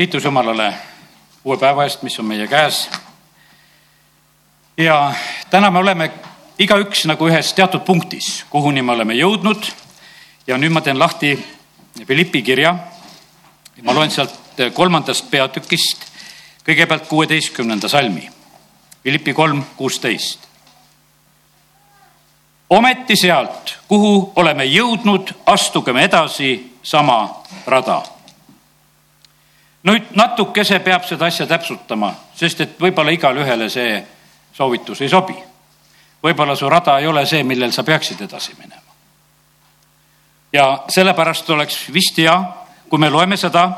kiitus Jumalale uue päeva eest, mis on meie käes. ja täna me oleme igaüks nagu ühes teatud punktis, kuhuni me oleme jõudnud. ja nüüd ma teen lahti Philippi kirja. ma loen sealt kolmandast peatükist kõigepealt kuueteistkümnenda salmi. Philippi kolm, kuusteist. ometi sealt, kuhu oleme jõudnud, astugem edasi sama rada nüüd natukese peab seda asja täpsustama, sest et võib-olla igale see soovitus ei sobi. võib-olla su rada ei ole see, millel sa peaksid edasi minema. ja sellepärast oleks vist hea, kui me loeme seda,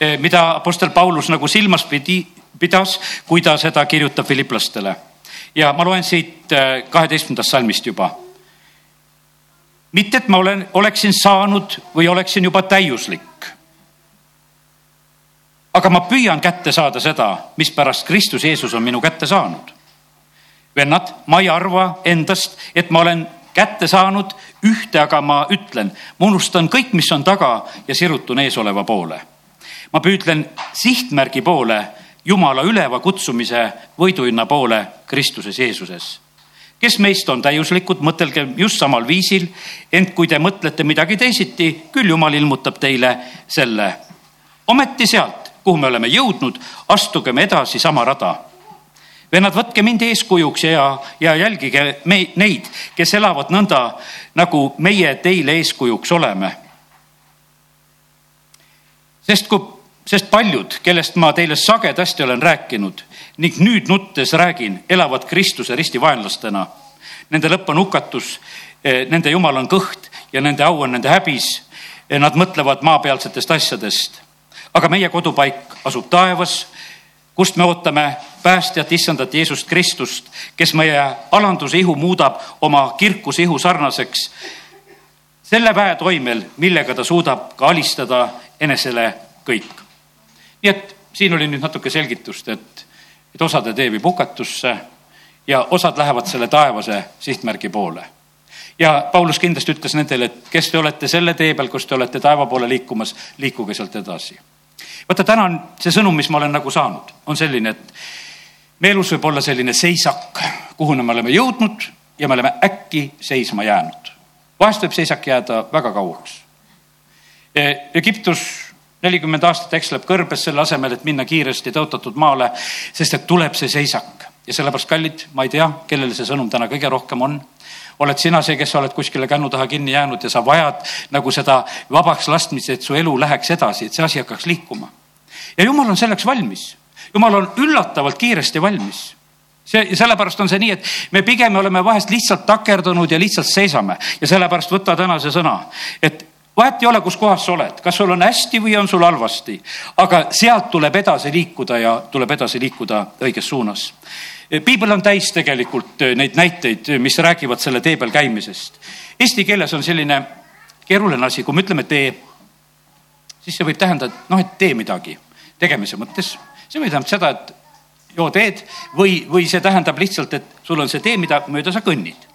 eh, mida Apostel Paulus nagu silmas pidi, pidas, kui ta seda kirjutab filiplastele. ja ma loen siit eh, kaheteistkümnendast salmist juba. mitte, et ma olen, oleksin saanud või oleksin juba täiuslik aga ma püüan kätte saada seda, mispärast Kristus Jeesus on minu kätte saanud. vennad, ma ei arva endast, et ma olen kätte saanud ühte, aga ma ütlen, ma unustan kõik, mis on taga ja sirutun eesoleva poole. ma püüdlen sihtmärgi poole, Jumala üleva kutsumise võiduhinna poole Kristuses Jeesuses kes meist on täiuslikud, mõtelge just samal viisil, ent kui te mõtlete midagi teisiti, küll Jumal ilmutab teile selle. ometi sealt, kuhu me oleme jõudnud, astugem edasi sama rada. vennad, võtke mind eeskujuks ja, ja jälgige me, neid, kes elavad nõnda, nagu meie teile eeskujuks oleme. sest kui, sest paljud, kellest ma teile sagedasti olen rääkinud ning nüüd nuttes räägin, elavad Kristuse ristivaenlastena. Nende lõpp on hukatus, eh, nende jumal on kõht ja nende au on nende häbis. Nad mõtlevad maapealsetest asjadest aga meie kodupaik asub taevas, kust me ootame päästjat, issandat Jeesust Kristust, kes meie alanduse ihu muudab oma kirkuse ihu sarnaseks selle väe toimel, millega ta suudab ka alistada enesele kõik. nii et siin oli nüüd natuke selgitust, et, et osade tee viib hukatusse ja osad lähevad selle taevase sihtmärgi poole. ja Paulus kindlasti ütles nendele, et kes te olete selle tee peal, kus te olete taeva poole liikumas, liikuge sealt edasi vaata, täna on see sõnum, mis ma olen nagu saanud, on selline, et me elus võib olla selline seisak, kuhu me oleme jõudnud ja me oleme äkki seisma jäänud. vahest võib seisak jääda väga kauaks. E, Egiptus nelikümmend aastat eksleb kõrbes selle asemel, et minna kiiresti tõotatud maale, sest et tuleb see seisak ja sellepärast, kallid, ma ei tea, kellele see sõnum täna kõige rohkem on oled sina see, kes sa oled kuskile kännu taha kinni jäänud ja sa vajad nagu seda vabaks laskmist, et su elu läheks edasi, et see asi hakkaks liikuma. ja jumal on selleks valmis. jumal on üllatavalt kiiresti valmis see, sellepärast on see nii, et me pigem oleme vahest lihtsalt takerdunud ja lihtsalt seisame ja sellepärast võta täna see sõna, et vahet ei ole, kus kohas sa oled, kas sul on hästi või on sul halvasti, aga sealt tuleb edasi liikuda ja tuleb edasi liikuda õiges suunas. Piibel on täis tegelikult äh, neid näiteid, äh, mis räägivad selle tee peal käimisest. Eesti keeles on selline keeruline asi, kui me ütleme tee, siis see võib tähendada, noh, et tee midagi tegemise mõttes. see võib tähendada seda, et joo teed. Või, või see tähendab lihtsalt, et sul on see tee, mida mööda sa kõnnid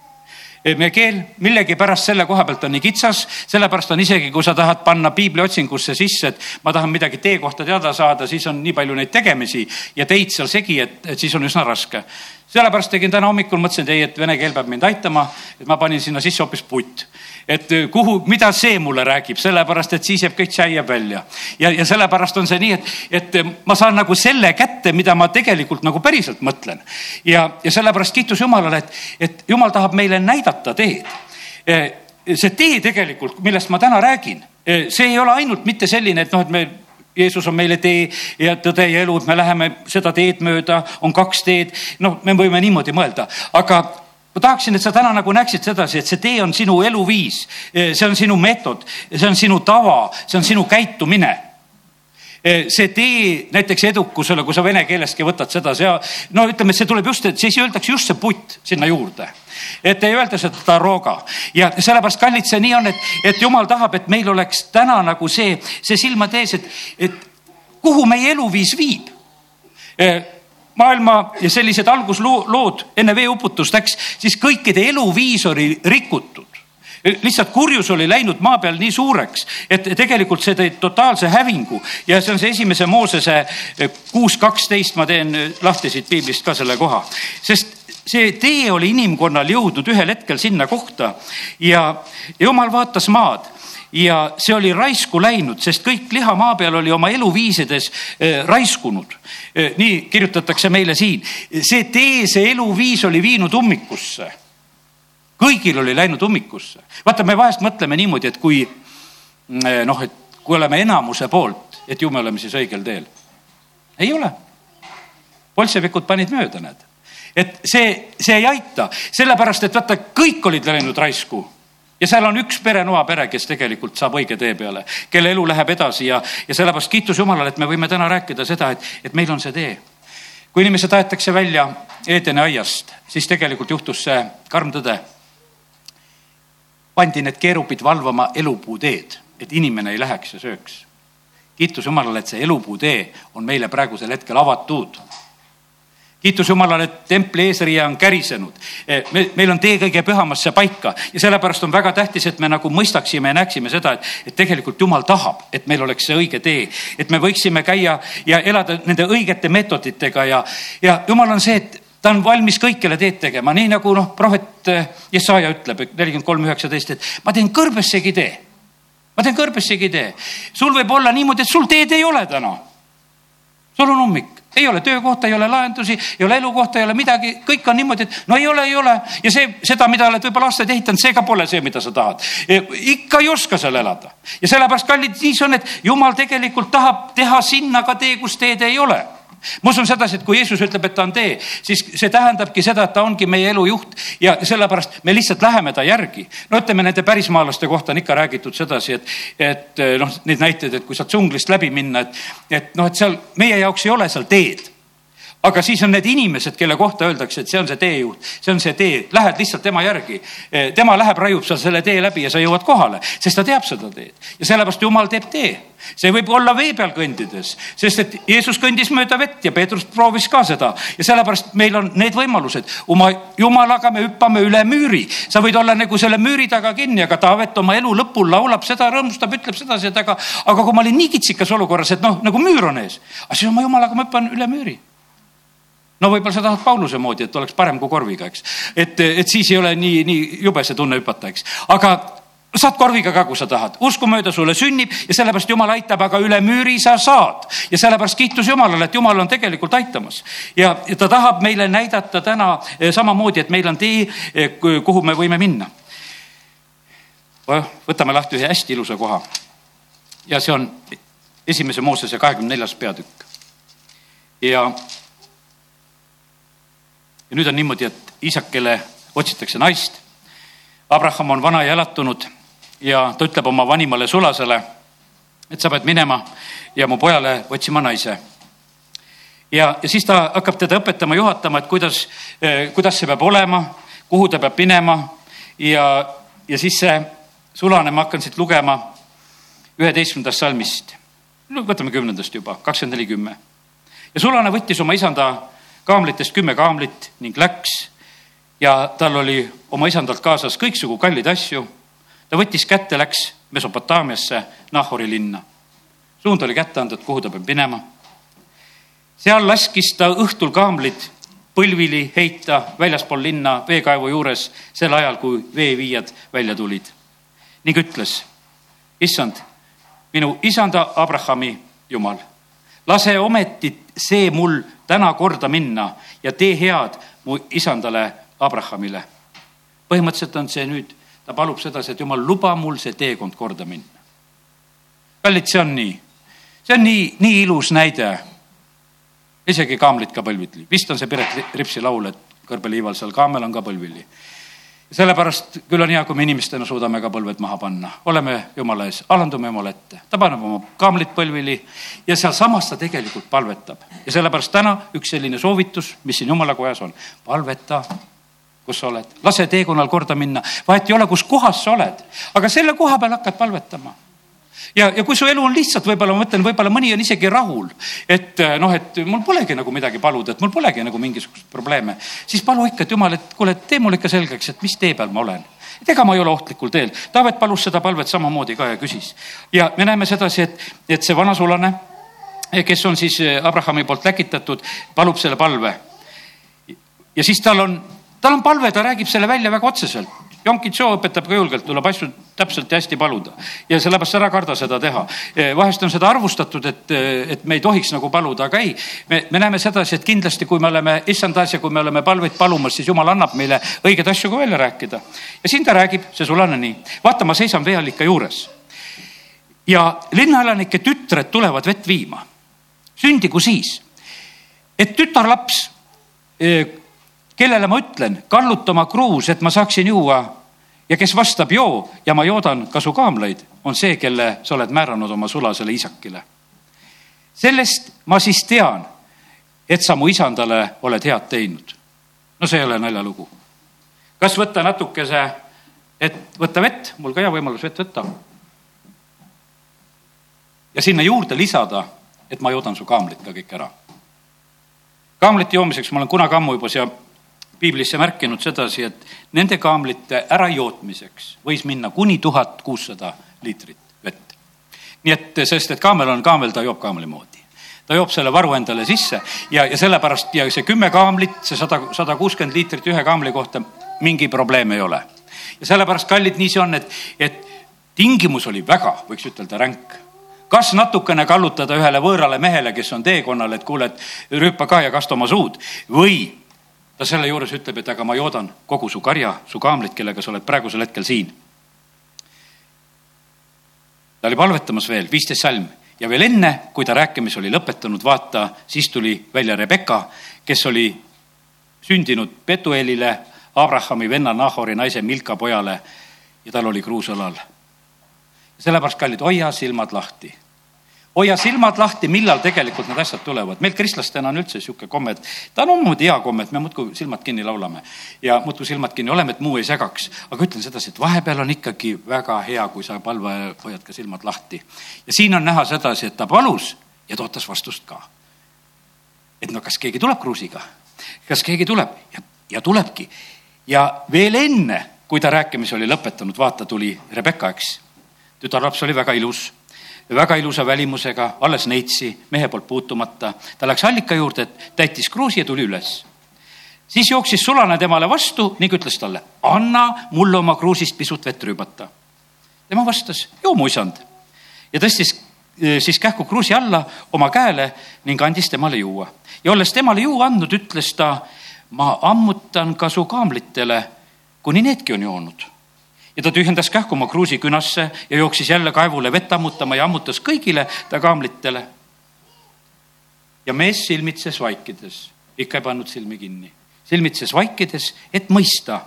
meie keel millegipärast selle koha pealt on nii kitsas, sellepärast on isegi, kui sa tahad panna piibli otsingusse sisse, et ma tahan midagi tee kohta teada saada, siis on nii palju neid tegemisi ja teid seal segi, et, et siis on üsna raske sellepärast tegin täna hommikul, mõtlesin, et ei, et vene keel peab mind aitama, et ma panin sinna sisse hoopis putt. et äh, kuhu, mida see mulle räägib, sellepärast et siis jääb kõik jääb välja. ja, ja sellepärast on see nii, et, et äh, ma saan nagu selle kätte, mida ma tegelikult nagu päriselt mõtlen. ja, ja sellepärast kiitus Jumalale, et, et Jumal tahab meile näidata teed. Äh, see tee tegelikult, millest ma täna räägin, see ei ole ainult mitte selline, et noh, et me Jeesus on meile tee ja tõde ja elu, et me läheme seda teed mööda, on kaks teed. noh, me võime niimoodi mõelda, aga ma tahaksin, et sa täna nagu näeksid sedasi, et see tee on sinu eluviis, see on sinu meetod, see on sinu tava, see on sinu käitumine see tee näiteks edukusele, kui sa vene keelestki võtad seda, see, no ütleme, see tuleb just, siis öeldakse just see putt sinna juurde. Et ei öelda seda taroga ja sellepärast, kallid, see nii on, et, et jumal tahab, et meil oleks täna nagu see, see silmade ees, et, et kuhu meie eluviis viib. Maailma ja sellised alguslood enne veeuputust läks, siis kõikide eluviis oli rikutud. Lihtsalt kurjus oli läinud maa peal nii suureks, et tegelikult see tõi totaalse hävingu. Ja see on see esimese Moosese kuus kaksteist, ma teen lahti siit piiblist ka selle koha, sest see tee oli inimkonnal jõudnud ühel hetkel sinna kohta ja jumal vaatas maad ja see oli raisku läinud, sest kõik liha maa peal oli oma eluviisides eh, raiskunud. Eh, nii kirjutatakse meile siin, see tee, see eluviis oli viinud ummikusse. kõigil oli läinud ummikusse. vaata, me vahest mõtleme niimoodi, et kui eh, noh, et kui oleme enamuse poolt, et ju me oleme siis õigel teel. ei ole. bolševikud panid mööda, näed et see, see ei aita, sellepärast et vaata, kõik olid läinud raisku ja seal on üks pere, noapere, kes tegelikult saab õige tee peale, kelle elu läheb edasi ja, ja sellepärast kiitus Jumalale, et me võime täna rääkida seda, et, et meil on see tee. kui inimesed aetakse välja Eedeni aiast, siis tegelikult juhtus see karm tõde. pandi need keerupid valvama elupuu teed, et inimene ei läheks ja sööks. kiitus Jumalale, et see elupuu tee on meile praegusel hetkel avatud kiitus Jumalale, et templi eesriie on kärisenud. Eh, me, meil on tee kõige pühamasse paika ja sellepärast on väga tähtis, et me nagu mõistaksime ja näeksime seda, et, et tegelikult Jumal tahab, et meil oleks see õige tee. et me võiksime käia ja elada nende õigete meetoditega ja, ja Jumal on see, et ta on valmis kõikjale teed tegema, nii nagu noh, prohvet eh, Jesaja ütleb, nelikümmend kolm, üheksateist, et ma teen kõrbessegi tee. ma teen kõrbessegi tee. sul võib olla niimoodi, et sul teed ei ole täna. sul on ummik ei ole töökohta, ei ole lahendusi, ei ole elukohta, ei ole midagi, kõik on niimoodi, et no ei ole, ei ole. ja see, seda, mida oled võib-olla aastaid ehitanud, see ka pole see, mida sa tahad. Ikka ei oska seal elada ja sellepärast, kallid, nii see on, et jumal tegelikult tahab teha sinna ka tee, kus teed ei ole ma usun sedasi, et kui Jeesus ütleb, et ta on tee, siis see tähendabki seda, et ta ongi meie elu juht ja sellepärast me lihtsalt läheme ta järgi. no ütleme, nende pärismaalaste kohta on ikka räägitud sedasi, et, et noh, neid näiteid, et kui sealt džunglist läbi minna, et, et noh, et seal meie jaoks ei ole seal teed aga siis on need inimesed, kelle kohta öeldakse, et see on see teejuht, see on see tee, lähed lihtsalt tema järgi. tema läheb, raiub seal selle tee läbi ja sa jõuad kohale, sest ta teab seda teed. Ja sellepärast Jumal teeb tee. See võib olla vee peal kõndides, sest et Jeesus kõndis mööda vett ja Peetrus proovis ka seda. Ja sellepärast meil on need võimalused. oma jumalaga me hüppame üle müüri, sa võid olla nagu selle müüri taga kinni, aga Taavet oma elu lõpul laulab seda, rõõmustab, ütleb sedasi, et aga, aga kui ma olin nii kitsikas olukorras, et noh, nagu müür on ees, aga siis oma jumalaga ma hüppan üle müüri no võib-olla sa tahad Pauluse moodi, et oleks parem kui korviga, eks. et, et siis ei ole nii, nii jube see tunne hüpata, eks. aga saad korviga ka, kui sa tahad, uskumööda sulle sünnib ja sellepärast Jumal aitab, aga üle müüri sa saad. ja sellepärast kiitus Jumalale, et Jumal on tegelikult aitamas. ja, ja ta tahab meile näidata täna eh, samamoodi, et meil on tee, eh, kuhu me võime minna. võtame lahti ühe hästi ilusa koha. ja see on esimese Moosese kahekümne neljas peatükk. ja ja nüüd on niimoodi, et isakele otsitakse naist. Abraham on vana ja elatunud ja ta ütleb oma vanimale sulasele, et sa pead minema ja mu pojale otsima naise. ja, ja siis ta hakkab teda õpetama, juhatama, et kuidas, eh, kuidas see peab olema, kuhu ta peab minema ja, ja siis see sulane, ma hakkan siit lugema üheteistkümnendast salmist. no võtame kümnendast juba, kakskümmend neli, kümme. ja sulane võttis oma isanda kaamlitest kümme kaamlit ning läks ja tal oli oma isandalt kaasas kõiksugu kalleid asju. ta võttis kätte, läks Mesopotaamiasse, Nahori linna. suund oli kätte antud, kuhu ta peab minema. seal laskis ta õhtul kaamlid põlvili heita väljaspool linna veekaevu juures sel ajal, kui veeviijad välja tulid ning ütles, issand, minu isanda Abrahami jumal, lase ometi see mul täna korda minna ja tee head mu isandale Abrahamile. põhimõtteliselt on see nüüd, ta palub sedasi, et jumal, luba mul see teekond korda minna. kallid, see on nii, see on nii, nii ilus näide. isegi kaamlit ka põlviti, vist on see Piret Ripsi laul, et kõrbeliival seal kaamel on ka põlvili sellepärast küll on hea, kui me inimestena suudame ka põlved maha panna, oleme Jumala ees, alandume Jumala ette, ta paneb oma kaamlid põlvili ja sealsamas ta tegelikult palvetab. ja sellepärast täna üks selline soovitus, mis siin Jumala kojas on, palveta, kus sa oled, lase teekonnal korda minna, vahet ei ole, kus kohas sa oled, aga selle koha peal hakkad palvetama ja, ja kui su elu on lihtsalt, võib-olla ma mõtlen, võib-olla mõni on isegi rahul, et eh, noh, et mul polegi nagu midagi paluda, et mul polegi nagu mingisuguseid probleeme, siis palu ikka, et jumal, et kuule, tee mulle ikka selgeks, et mis tee peal ma olen et ega ma ei ole ohtlikul teel. Taavet palus seda palvet samamoodi ka ja küsis. ja me näeme sedasi, et, et see vanasulane, kes on siis Abrahami poolt läkitatud, palub selle palve. ja siis tal on, tal on palve, ta räägib selle välja väga otseselt Yom Kitso õpetab ka julgelt, tuleb asju täpselt ja hästi paluda ja sellepärast ära karda seda teha. vahest on seda arvustatud, et, et me ei tohiks nagu paluda, aga ei, me, me näeme sedasi, et kindlasti, kui me oleme issand asja, kui me oleme palveid palumas, siis jumal annab meile õigeid asju ka välja rääkida. ja siin ta räägib, see sulane nii, vaata, ma seisan veeallika juures. ja linnaelanike tütred tulevad vett viima. sündigu siis, et tütarlaps kellele ma ütlen, kalluta oma kruus, et ma saaksin juua ja kes vastab joo ja ma joodan ka su kaamlaid, on see, kelle sa oled määranud oma sulasele isakile. sellest ma siis tean, et sa mu isandale oled head teinud. no see ei ole naljalugu. kas võtta natukese, et võtta vett, mul ka hea võimalus vett võtta. ja sinna juurde lisada, et ma joodan su kaamlit ka kõik ära. kaamlite joomiseks ma olen kunagi ammu juba siia piiblisse märkinud sedasi, et nende kaamlite ärajootmiseks võis minna kuni tuhat kuussada liitrit vett. nii et, sest et kaamel on kaamel, ta joob kaameli moodi. ta joob selle varu endale sisse ja, ja sellepärast ja see kümme kaamlit, see sada, sada kuuskümmend liitrit ühe kaamli kohta, mingi probleem ei ole. ja sellepärast, kallid, nii see on, et, et tingimus oli väga, võiks ütelda, ränk kas natukene kallutada ühele võõrale mehele, kes on teekonnal, et kuule, et rüüpa ka ja kasta oma suud või ta selle juures ütleb, et aga ma joodan kogu su karja, su kaamlit, kellega sa oled praegusel hetkel siin. ta oli palvetamas veel, viisteist salm ja veel enne, kui ta rääkimise oli lõpetanud, vaata, siis tuli välja Rebecca, kes oli sündinud Petuelile, Abrahami venna Nahori naise Milka pojale ja tal oli kruus õlal. sellepärast, kallid, hoia silmad lahti hoia silmad lahti, millal tegelikult need asjad tulevad. meil kristlastena on üldse niisugune komme, et ta on omamoodi hea komme, et me muudkui silmad kinni laulame ja muudkui silmad kinni oleme, et muu ei segaks. aga ütlen sedasi, et vahepeal on ikkagi väga hea, kui sa palve hoiad ka silmad lahti. ja siin on näha sedasi, et ta palus ja ta ootas vastust ka. et no kas keegi tuleb kruusiga, kas keegi tuleb ja, ja tulebki. ja veel enne, kui ta rääkimise oli lõpetanud, vaata, tuli Rebecca, eks. tütarlaps oli väga ilus väga ilusa välimusega, alles neitsi, mehe poolt puutumata. ta läks allika juurde, täitis kruusi ja tuli üles. siis jooksis sulane temale vastu ning ütles talle, anna mulle oma kruusist pisut vett rüübata. tema vastas, joo mu isand. ja tõstis eh, siis kähku kruusi alla oma käele ning andis temale juua. ja olles temale juua andnud, ütles ta, ma ammutan ka su kaamlitele, kuni needki on joonud ja ta tühjendas kähku oma kruusi künasse ja jooksis jälle kaevule vett ammutama ja ammutas kõigile ta kaamlitele. ja mees silmitses vaikides, ikka ei pannud silmi kinni, silmitses vaikides, et mõista,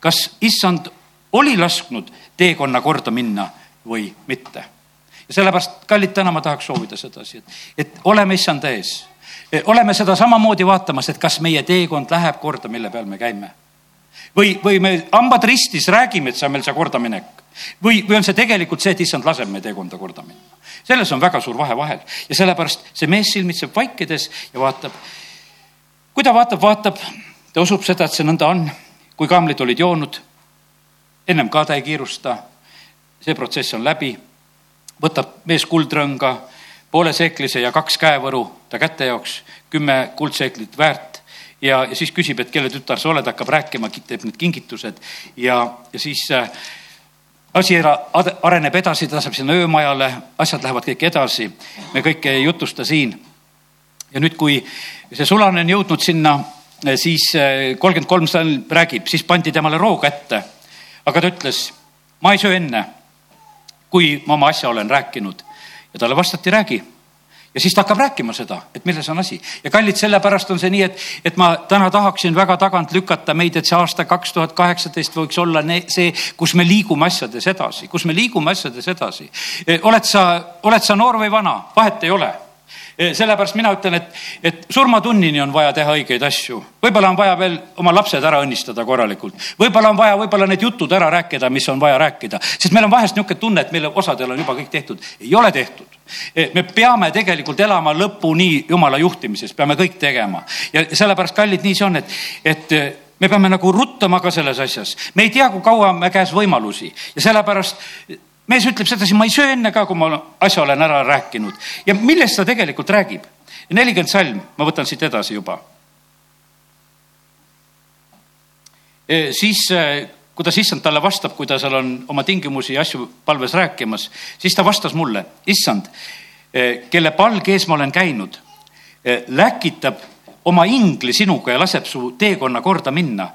kas issand oli lasknud teekonna korda minna või mitte. ja sellepärast, kallid, täna ma tahaks soovida sedasi, et, et oleme issanda ees. oleme seda samamoodi vaatamas, et kas meie teekond läheb korda, mille peal me käime või, või me hambad ristis räägime, et see on meil see kordaminek või, või on see tegelikult see, et issand laseb meie teekonda korda minna. selles on väga suur vahe vahel ja sellepärast see mees silmitseb vaikides ja vaatab. kui ta vaatab, vaatab, ta usub seda, et see nõnda on. kui kaamlid olid joonud, ennem ka ta ei kiirusta. see protsess on läbi. võtab mees kuldrõnga, poole seeklise ja kaks käevõru ta kätte jaoks, kümme kuldseeklit väärt ja, ja siis küsib, et kelle tütar sa oled, hakkab rääkima, teeb need kingitused ja, ja siis äh, asi areneb edasi, ta saab sinna öömajale, asjad lähevad kõik edasi. me kõike ei jutusta siin. ja nüüd, kui see sulane on jõudnud sinna, äh, siis äh, kolmkümmend kolm salm räägib, siis pandi temale roog ette. aga ta ütles, ma ei söö enne, kui ma oma asja olen rääkinud. ja talle vastati, räägi ja siis ta hakkab rääkima seda, et milles on asi. ja kallid, sellepärast on see nii, et, et ma täna tahaksin väga tagant lükata meid, et see aasta kaks tuhat kaheksateist võiks olla see, kus me liigume asjades edasi, kus me liigume asjades edasi. E, oled sa, oled sa noor või vana, vahet ei ole e, sellepärast mina ütlen, et, et surmatunnini on vaja teha õigeid asju. võib-olla on vaja veel oma lapsed ära õnnistada korralikult. võib-olla on vaja võib-olla need jutud ära rääkida, mis on vaja rääkida, sest meil on vahest niisugune tunne, et meil osadel on juba kõik tehtud. ei ole tehtud Eh, me peame tegelikult elama lõpuni jumala juhtimises, peame kõik tegema. Ja sellepärast, kallid, nii see on, et, et eh, me peame nagu ruttama ka selles asjas, me ei tea, kui kaua on me käes võimalusi. Ja sellepärast mees ütleb sedasi, ma ei söö enne ka, kui ma asja olen ära rääkinud. Ja millest ta tegelikult räägib. nelikümmend salm, ma võtan siit edasi juba. Siis kuidas issand talle vastab, kui ta seal on oma tingimusi ja asju palves rääkimas, siis ta vastas mulle, issand, e, kelle palge ees ma olen käinud, läkitab oma ingli sinuga ja laseb su teekonna korda minna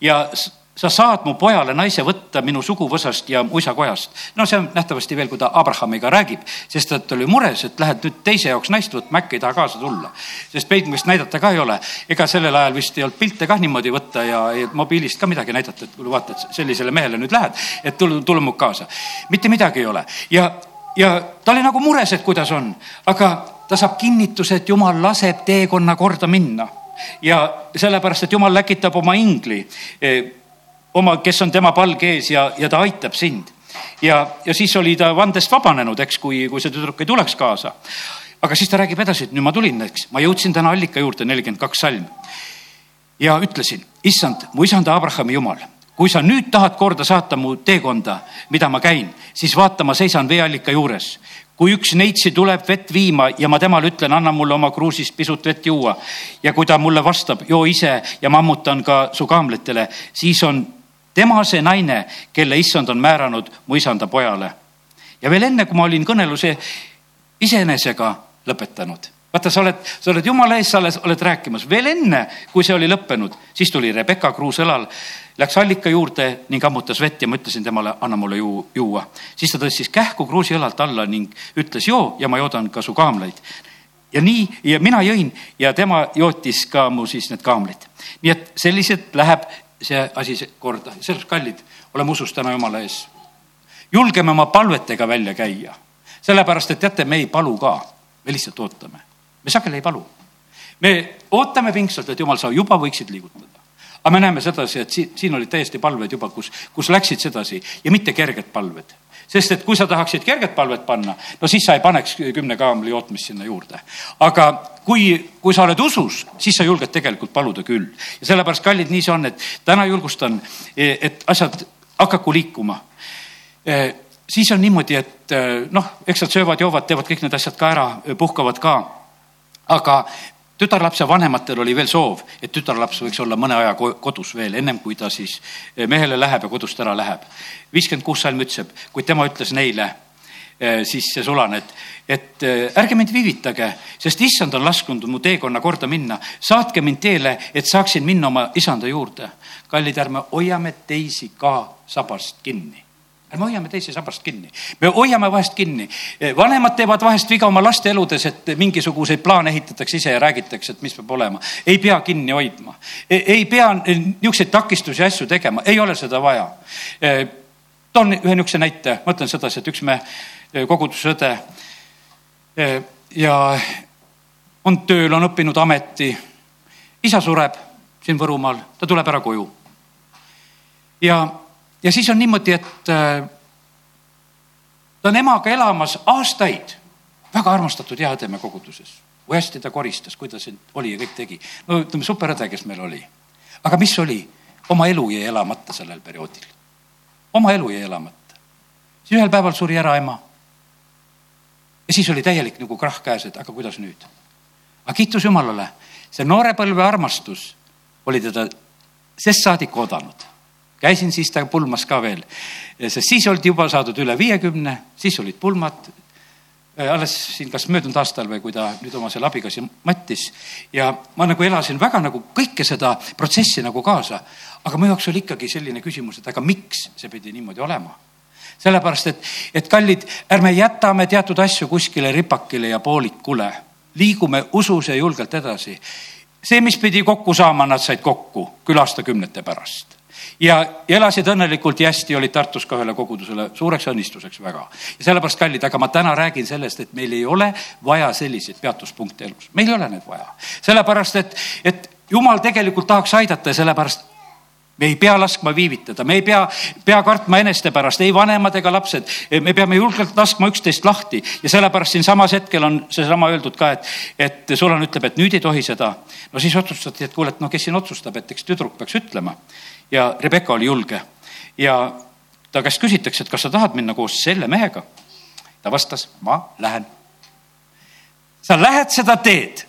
ja sa saad mu pojale naise võtta minu suguvõsast ja mu isa kojast. no see on nähtavasti veel, kui ta Abrahamiga räägib, sest ta oli mures, et lähed nüüd teise jaoks naist võtma, äkki ei taha kaasa tulla. sest peigmist näidata ka ei ole. ega sellel ajal vist ei olnud pilte kah niimoodi võtta ja, ja mobiilist ka midagi näidata, et kuule vaata, et sellisele mehele nüüd lähed, et tule, tule mu kaasa. mitte midagi ei ole ja, ja ta oli nagu mures, et kuidas on, aga ta saab kinnituse, et jumal laseb teekonna korda minna ja sellepärast, et jumal läkitab oma ingli eh, oma, kes on tema palge ees ja, ja ta aitab sind. ja, ja siis oli ta vandest vabanenud, eks, kui, kui see tüdruk ei tuleks kaasa. aga siis ta räägib edasi, et nüüd ma tulin, eks, ma jõudsin täna allika juurde, nelikümmend kaks salm. ja ütlesin, issand, mu isanda Abrahami jumal kui sa nüüd tahad korda saata mu teekonda, mida ma käin, siis vaata, ma seisan veeallika juures kui üks neitsi tuleb vett viima ja ma temale ütlen, anna mulle oma kruusist pisut vett juua ja kui ta mulle vastab, joo ise ja mammutan ka su kaamlitele, siis on tema see naine, kelle issand on määranud mu isanda pojale. ja veel enne, kui ma olin kõneluse iseenesega lõpetanud vaata, sa oled, sa oled jumala ees, sa oled, oled rääkimas, veel enne, kui see oli lõppenud, siis tuli Rebecca kruus õlal, läks allika juurde ning ammutas vett ja ma ütlesin temale, anna mulle ju, juua. siis ta tõstis kähku kruusi õlalt alla ning ütles joo ja ma joodan ka su kaamlaid. ja nii, ja mina jõin ja tema jootis ka mu siis need kaamlid. nii et selliselt läheb see asi korda, sellest kallid, oleme usus täna Jumala ees. julgeme oma palvetega välja käia, sellepärast et teate, me ei palu ka, me lihtsalt ootame, me sageli ei palu. me ootame pingsalt, et Jumal, sa juba võiksid liigutada aga me näeme sedasi, et siin, siin olid täiesti palved juba, kus, kus läksid sedasi ja mitte kerged palved sest et kui sa tahaksid kerget palvet panna, no siis sa ei paneks kümne kaamli jootmist sinna juurde. aga kui, kui sa oled usus, siis sa julged tegelikult paluda küll. ja sellepärast, kallid, nii see on, et täna julgustan, et asjad hakaku liikuma. E, siis on niimoodi, et e, noh, eks nad söövad-joovad, teevad kõik need asjad ka ära, puhkavad ka. aga tütarlapse vanematel oli veel soov, et tütarlaps võiks olla mõne aja kodus veel, ennem kui ta siis e, mehele läheb ja kodust ära läheb. viiskümmend kuus salm ütleb, kuid tema ütles neile Eh, siis see sulane, et, et eh, ärge mind viivitage, sest issand on lasknud mu teekonna korda minna. saatke mind teele, et saaksin minna oma isanda juurde. kallid, ärme hoiame teisi ka sabast kinni ärme hoiame teisi sabast kinni, me hoiame vahest kinni. Eh, vanemad teevad vahest viga oma laste eludes, et mingisuguseid plaane ehitatakse ise ja räägitakse, et mis peab olema. ei pea kinni hoidma, ei pea niisuguseid takistusi asju tegema, ei ole seda vaja. toon ühe niisuguse näite, ma ütlen sedasi, et üks me kogudusõde ja on tööl, on õppinud ameti. isa sureb siin Võrumaal, ta tuleb ära koju. ja, ja siis on niimoodi, et äh, ta on emaga elamas aastaid, väga armastatud hea õde me koguduses. kui hästi ta koristas, kui ta siin oli ja kõik tegi. no ütleme, superõde, kes meil oli. aga mis oli? oma elu jäi elamata sellel perioodil. oma elu jäi elamata. siis ühel päeval suri ära ema ja siis oli täielik nagu krahh käes, et aga kuidas nüüd. aga kiitus Jumalale, see noorepõlve armastus oli teda sest saadik oodanud. Käisin siis ta pulmas ka veel, sest siis oldi juba saadud üle viiekümne, siis olid pulmad. Äh, alles siin, kas möödunud aastal või kui ta nüüd oma selle abikaasa mattis ja ma nagu elasin väga nagu kõike seda protsessi nagu kaasa. aga mu jaoks oli ikkagi selline küsimus, et aga miks see pidi niimoodi olema sellepärast et, et kallid, ärme jätame teatud asju kuskile ripakile ja poolikule. liigume usus ja julgelt edasi. see, mis pidi kokku saama, nad said kokku küll aastakümnete pärast ja, elasid õnnelikult ja hästi, olid Tartus ka ühele kogudusele suureks õnnistuseks väga. ja sellepärast, kallid, aga ma täna räägin sellest, et meil ei ole vaja selliseid peatuspunkte elus, meil ei ole neid vaja. sellepärast, et, et jumal tegelikult tahaks aidata ja sellepärast me ei pea laskma viivitada, me ei pea, pea kartma eneste pärast, ei vanemad ega lapsed. me peame julgelt laskma üksteist lahti ja sellepärast siinsamas hetkel on seesama öeldud ka, et, et Sulan ütleb, et nüüd ei tohi seda. no siis otsustati, et kuule, et noh, kes siin otsustab, et eks tüdruk peaks ütlema. Ja Rebecca oli julge. Ja ta käest küsitakse, et kas sa tahad minna koos selle mehega. ta vastas, ma lähen. sa lähed seda teed.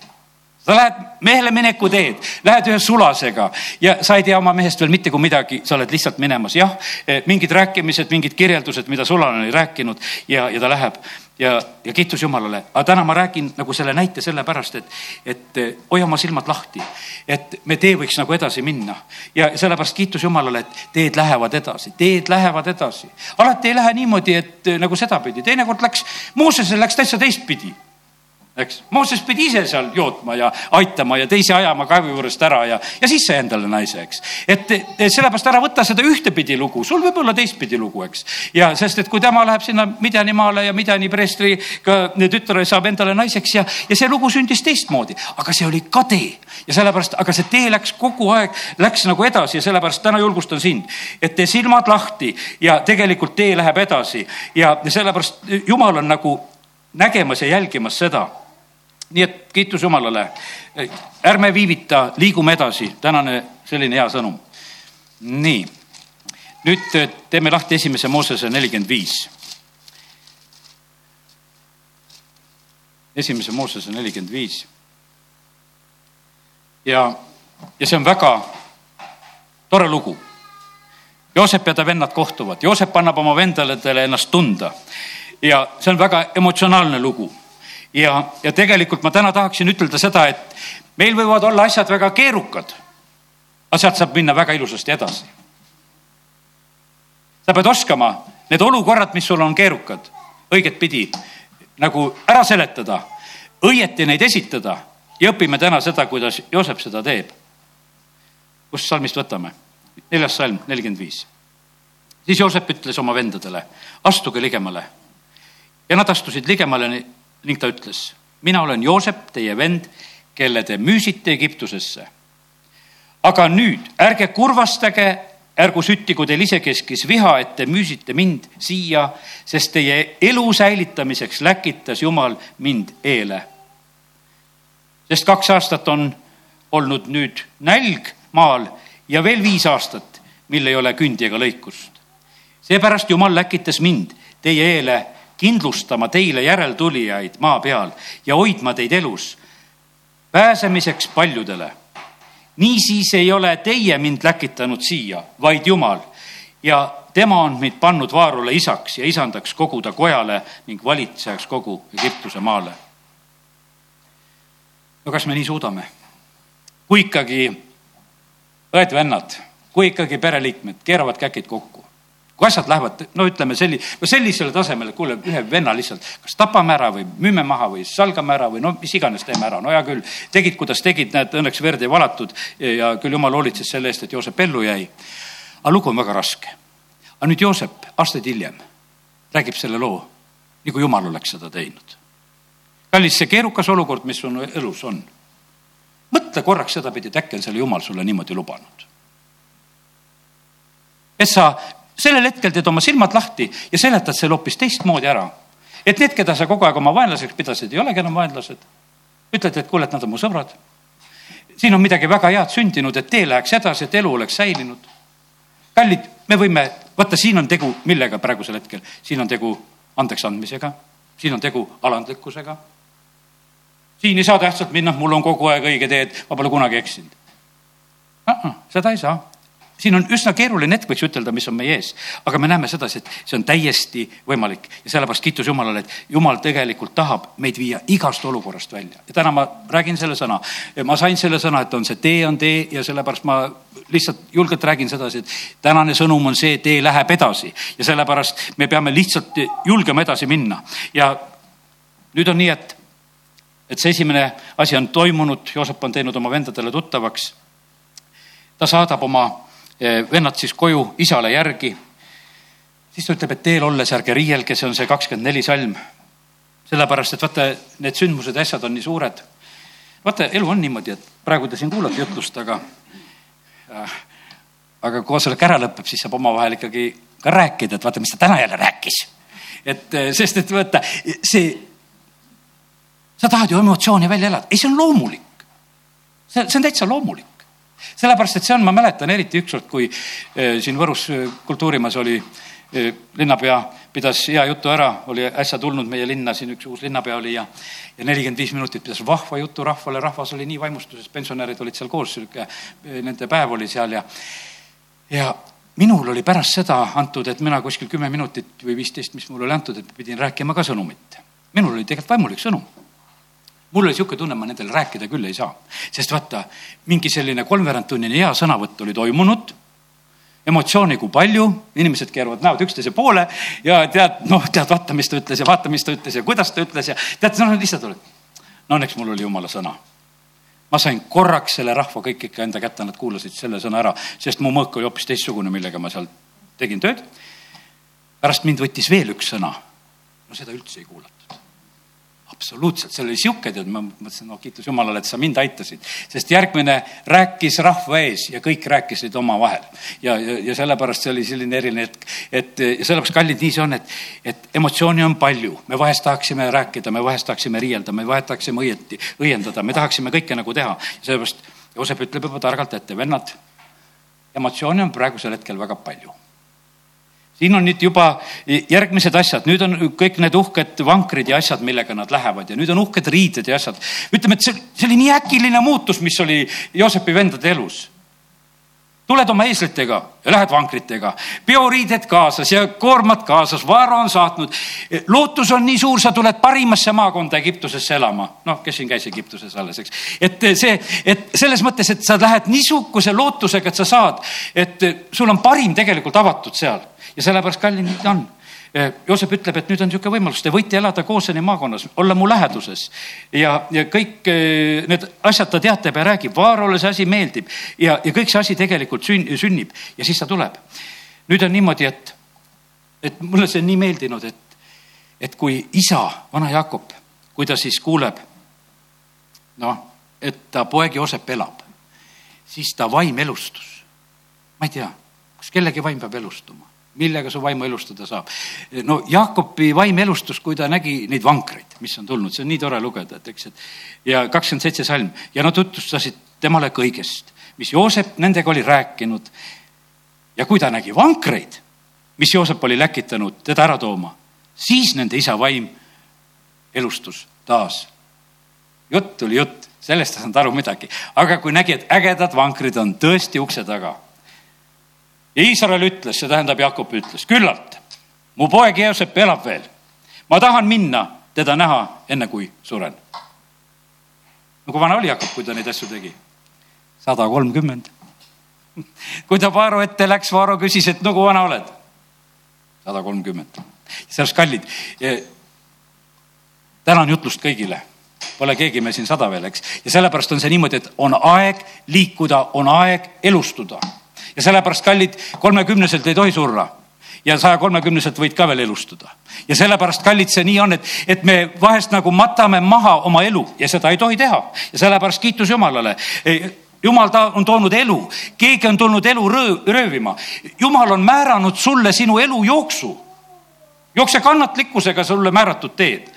Sa lähed mehele mineku teed, lähed ühe sulasega. Ja sa ei tea oma mehest veel mitte kui midagi, sa oled lihtsalt minemas, jah, eh, mingid rääkimised, mingid kirjeldused, mida sulane oli rääkinud. Ja, ja ta läheb ja, ja kiitus Jumalale. aga täna ma räägin nagu selle näite sellepärast, et, et eh, hoia oma silmad lahti, et me tee võiks nagu edasi minna. Ja sellepärast kiitus Jumalale, et teed lähevad edasi, teed lähevad edasi. alati ei lähe niimoodi, et eh, nagu sedapidi, teinekord läks, Moosesel läks täitsa teistpidi eks. Mooses pidi ise seal jootma ja aitama ja teisi ajama kaevu juurest ära ja, ja siis sai endale naise, eks. et, et sellepärast ära võta seda ühtepidi lugu, sul võib olla teistpidi lugu, eks. ja sest, et kui tema läheb sinna Midjanimaale ja Midjani preestriga tütre saab endale naiseks ja, ja see lugu sündis teistmoodi, aga see oli ka tee ja sellepärast, aga see tee läks kogu aeg, läks nagu edasi ja sellepärast täna julgustan sind, et tee silmad lahti ja tegelikult tee läheb edasi ja sellepärast Jumal on nagu nägemas ja jälgimas seda nii et kiitus Jumalale. ärme viivita, liigume edasi, tänane selline hea sõnum. nii, nüüd äh, teeme lahti esimese Moosese nelikümmend viis. esimese Moosese nelikümmend viis. ja, ja see on väga tore lugu. Joosep ja ta vennad kohtuvad, Joosep annab oma vendadele ennast tunda ja see on väga emotsionaalne lugu ja, ja tegelikult ma täna tahaksin ütelda seda, et meil võivad olla asjad väga keerukad, aga sealt saab minna väga ilusasti edasi. sa pead oskama need olukorrad, mis sul on keerukad, õiget pidi nagu ära seletada, õieti neid esitada ja õpime täna seda, kuidas Joosep seda teeb. kust salmist võtame? neljas salm, nelikümmend viis. siis Joosep ütles oma vendadele, astuge ligemale. ja nad astusid ligemale ning ta ütles, mina olen Joosep, teie vend, kelle te müüsite Egiptusesse. aga nüüd ärge kurvastage, ärgu süttigu teil isekeskis viha, et te müüsite mind siia, sest teie elu säilitamiseks läkitas Jumal mind eele. sest kaks aastat on olnud nüüd nälg maal ja veel viis aastat, mil ei ole kündi ega lõikust. seepärast Jumal läkitas mind teie eele kindlustama teile järeltulijaid maa peal ja hoidma teid elus, pääsemiseks paljudele. niisiis ei ole teie mind läkitanud siia, vaid Jumal ja tema on meid pannud Vaarule isaks ja isandaks kogu ta kojale ning valitsejaks kogu Egiptuse maale. no kas me nii suudame? kui ikkagi õed-vennad, kui ikkagi pereliikmed keeravad käkid kokku, kui asjad lähevad, no ütleme selli-, no sellisele tasemele, kuule, ühe venna lihtsalt kas tapame ära või müüme maha või salgame ära või no mis iganes teeme ära, no hea küll. tegid, kuidas tegid, näed, õnneks verd ei valatud ja küll jumal hoolitses selle eest, et Joosep ellu jäi. aga lugu on väga raske. aga nüüd Joosep aastaid hiljem räägib selle loo, nagu jumal oleks seda teinud. kallis, see keerukas olukord, mis sul elus on, mõtle korraks sedapidi, et äkki on selle jumal sulle niimoodi lubanud et sa sellel hetkel teed oma silmad lahti ja seletad selle hoopis teistmoodi ära. et need, keda sa kogu aeg oma vaenlaseks pidasid, ei olegi enam vaenlased. ütled, et kuule, et nad on mu sõbrad. siin on midagi väga head sündinud, et tee läheks edasi, et elu oleks säilinud. kallid, me võime, vaata, siin on tegu, millega praegusel hetkel, siin on tegu andeks andmisega, siin on tegu alandlikkusega. siin ei saa tähtsalt minna, mul on kogu aeg õige tee, et ma pole kunagi eksinud seda ei saa siin on üsna keeruline hetk, võiks ütelda, mis on meie ees, aga me näeme sedasi, et see on täiesti võimalik. Ja sellepärast kiitus Jumalale, et Jumal tegelikult tahab meid viia igast olukorrast välja. Ja täna ma räägin selle sõna. ma sain selle sõna, et on see tee on tee ja sellepärast ma lihtsalt julgelt räägin sedasi, et tänane sõnum on see, tee läheb edasi. Ja sellepärast me peame lihtsalt julgema edasi minna. Ja nüüd on nii, et, et see esimene asi on toimunud, Joosep on teinud oma vendadele tuttavaks. ta saadab oma vennad siis koju isale järgi. siis ta ütleb, et teel olles ärge riielge, see on see kakskümmend neli salm. sellepärast, et vaata, need sündmused ja asjad on nii suured. vaata, elu on niimoodi, et praegu te siin kuulate jutlust, aga äh,, aga kui koosolek ära lõpeb, siis saab omavahel ikkagi ka rääkida, et vaata, mis ta täna jälle rääkis. et sest, et vaata see, sa tahad ju emotsiooni välja elada, ei, see on loomulik. see, see on täitsa loomulik sellepärast, et see on, ma mäletan eriti ükskord, kui eh, siin Võrus eh, kultuurimajas oli eh, linnapea pidas hea jutu ära, oli äsja tulnud meie linna, siin üks uus linnapea oli ja, ja nelikümmend viis minutit pidas vahva jutu rahvale, rahvas oli nii vaimustuses, pensionärid olid seal koos, sihuke, nende päev oli seal ja, ja minul oli pärast seda antud, et mina kuskil kümme minutit või viisteist, mis mulle oli antud, et pidin rääkima ka sõnumit. minul oli tegelikult vaimulik sõnum mul oli niisugune tunne, ma nendele rääkida küll ei saa, sest vaata, mingi selline kolmveerandtunnine hea sõnavõtt oli toimunud, emotsiooni kui palju, inimesed keeravad näod üksteise poole ja tead, noh, tead, vaata, mis ta ütles ja vaata, mis ta ütles ja kuidas ta ütles ja tead, noh, lihtsalt oli. no õnneks mul oli jumala sõna. ma sain korraks selle rahva kõik ikka enda kätte, nad kuulasid selle sõna ära, sest mu mõõk oli hoopis teistsugune, millega ma seal tegin tööd. pärast mind võttis veel üks sõna. no seda üldse ei kuulatud absoluutselt, seal oli sihuke, tead, ma mõtlesin, no kiitus Jumalale, et sa mind aitasid. sest järgmine rääkis rahva ees ja kõik rääkisid omavahel. ja, ja, ja sellepärast see oli selline eriline hetk, et sellepärast, kallid, nii see on, et, et emotsioone on palju. me vahest tahaksime rääkida, me vahest tahaksime riielda, me vahest tahaksime õieti, õiendada, me tahaksime kõike nagu teha. sellepärast Joosep ütleb juba targalt ette, vennad, emotsioone on praegusel hetkel väga palju siin on nüüd juba järgmised asjad, nüüd on kõik need uhked vankrid ja asjad, millega nad lähevad ja nüüd on uhked riided ja asjad. ütleme, et see, see oli nii äkiline muutus, mis oli Joosepi vendade elus. tuled oma eeslitega ja lähed vankritega, peoriided kaasas ja koormad kaasas, vaara on saatnud. lootus on nii suur, sa tuled parimasse maakonda Egiptusesse elama. noh, kes siin käis Egiptuses alles, eks. et see, et selles mõttes, et sa lähed niisuguse lootusega, et sa saad, et sul on parim tegelikult avatud seal ja sellepärast kallid ta on. Joosep ütleb, et nüüd on niisugune võimalus, te võite elada Kooseni maakonnas, olla mu läheduses ja, ja kõik eh, need asjad ta teatab ja räägib, Vaarole see asi meeldib ja, ja kõik see asi tegelikult sün, sünnib ja siis ta tuleb. nüüd on niimoodi, et, et mulle see on nii meeldinud, et, et kui isa, vana Jakob, kui ta siis kuuleb, noh, et ta poeg Joosep elab, siis ta vaim elustus. ma ei tea, kas kellegi vaim peab elustuma millega su vaimu elustada saab. no Jaakobi vaim elustus, kui ta nägi neid vankreid, mis on tulnud, see on nii tore lugeda, et eks, et ja kakskümmend seitse salm ja nad tutvustasid temale kõigest, mis Joosep nendega oli rääkinud. ja kui ta nägi vankreid, mis Joosep oli läkitanud teda ära tooma, siis nende isa vaim elustus taas. jutt tuli jutt, sellest ei saanud aru midagi, aga kui nägi, et ägedad vankrid on tõesti ukse taga ja Iisrael ütles, see tähendab, Jakob ütles, küllalt, mu poeg Joosep elab veel. ma tahan minna teda näha, enne kui suren. no kui vana oli Jakob, kui ta neid asju tegi? sada kolmkümmend. kui ta Vaaro ette läks, Vaaro küsis, et no kui vana oled? sada kolmkümmend. sellest kallid. tänan jutlust kõigile Pole keegi meil siin sada veel, eks. ja sellepärast on see niimoodi, et on aeg liikuda, on aeg elustuda ja sellepärast, kallid, kolmekümneselt ei tohi surra ja saja kolmekümneselt võid ka veel elustuda. ja sellepärast, kallid, see nii on, et, et me vahest nagu matame maha oma elu ja seda ei tohi teha ja sellepärast kiitus Jumalale jumal ta on toonud elu, keegi on tulnud elu röö, röövima. jumal on määranud sulle sinu elu jooksu. jookse kannatlikkusega sulle määratud teed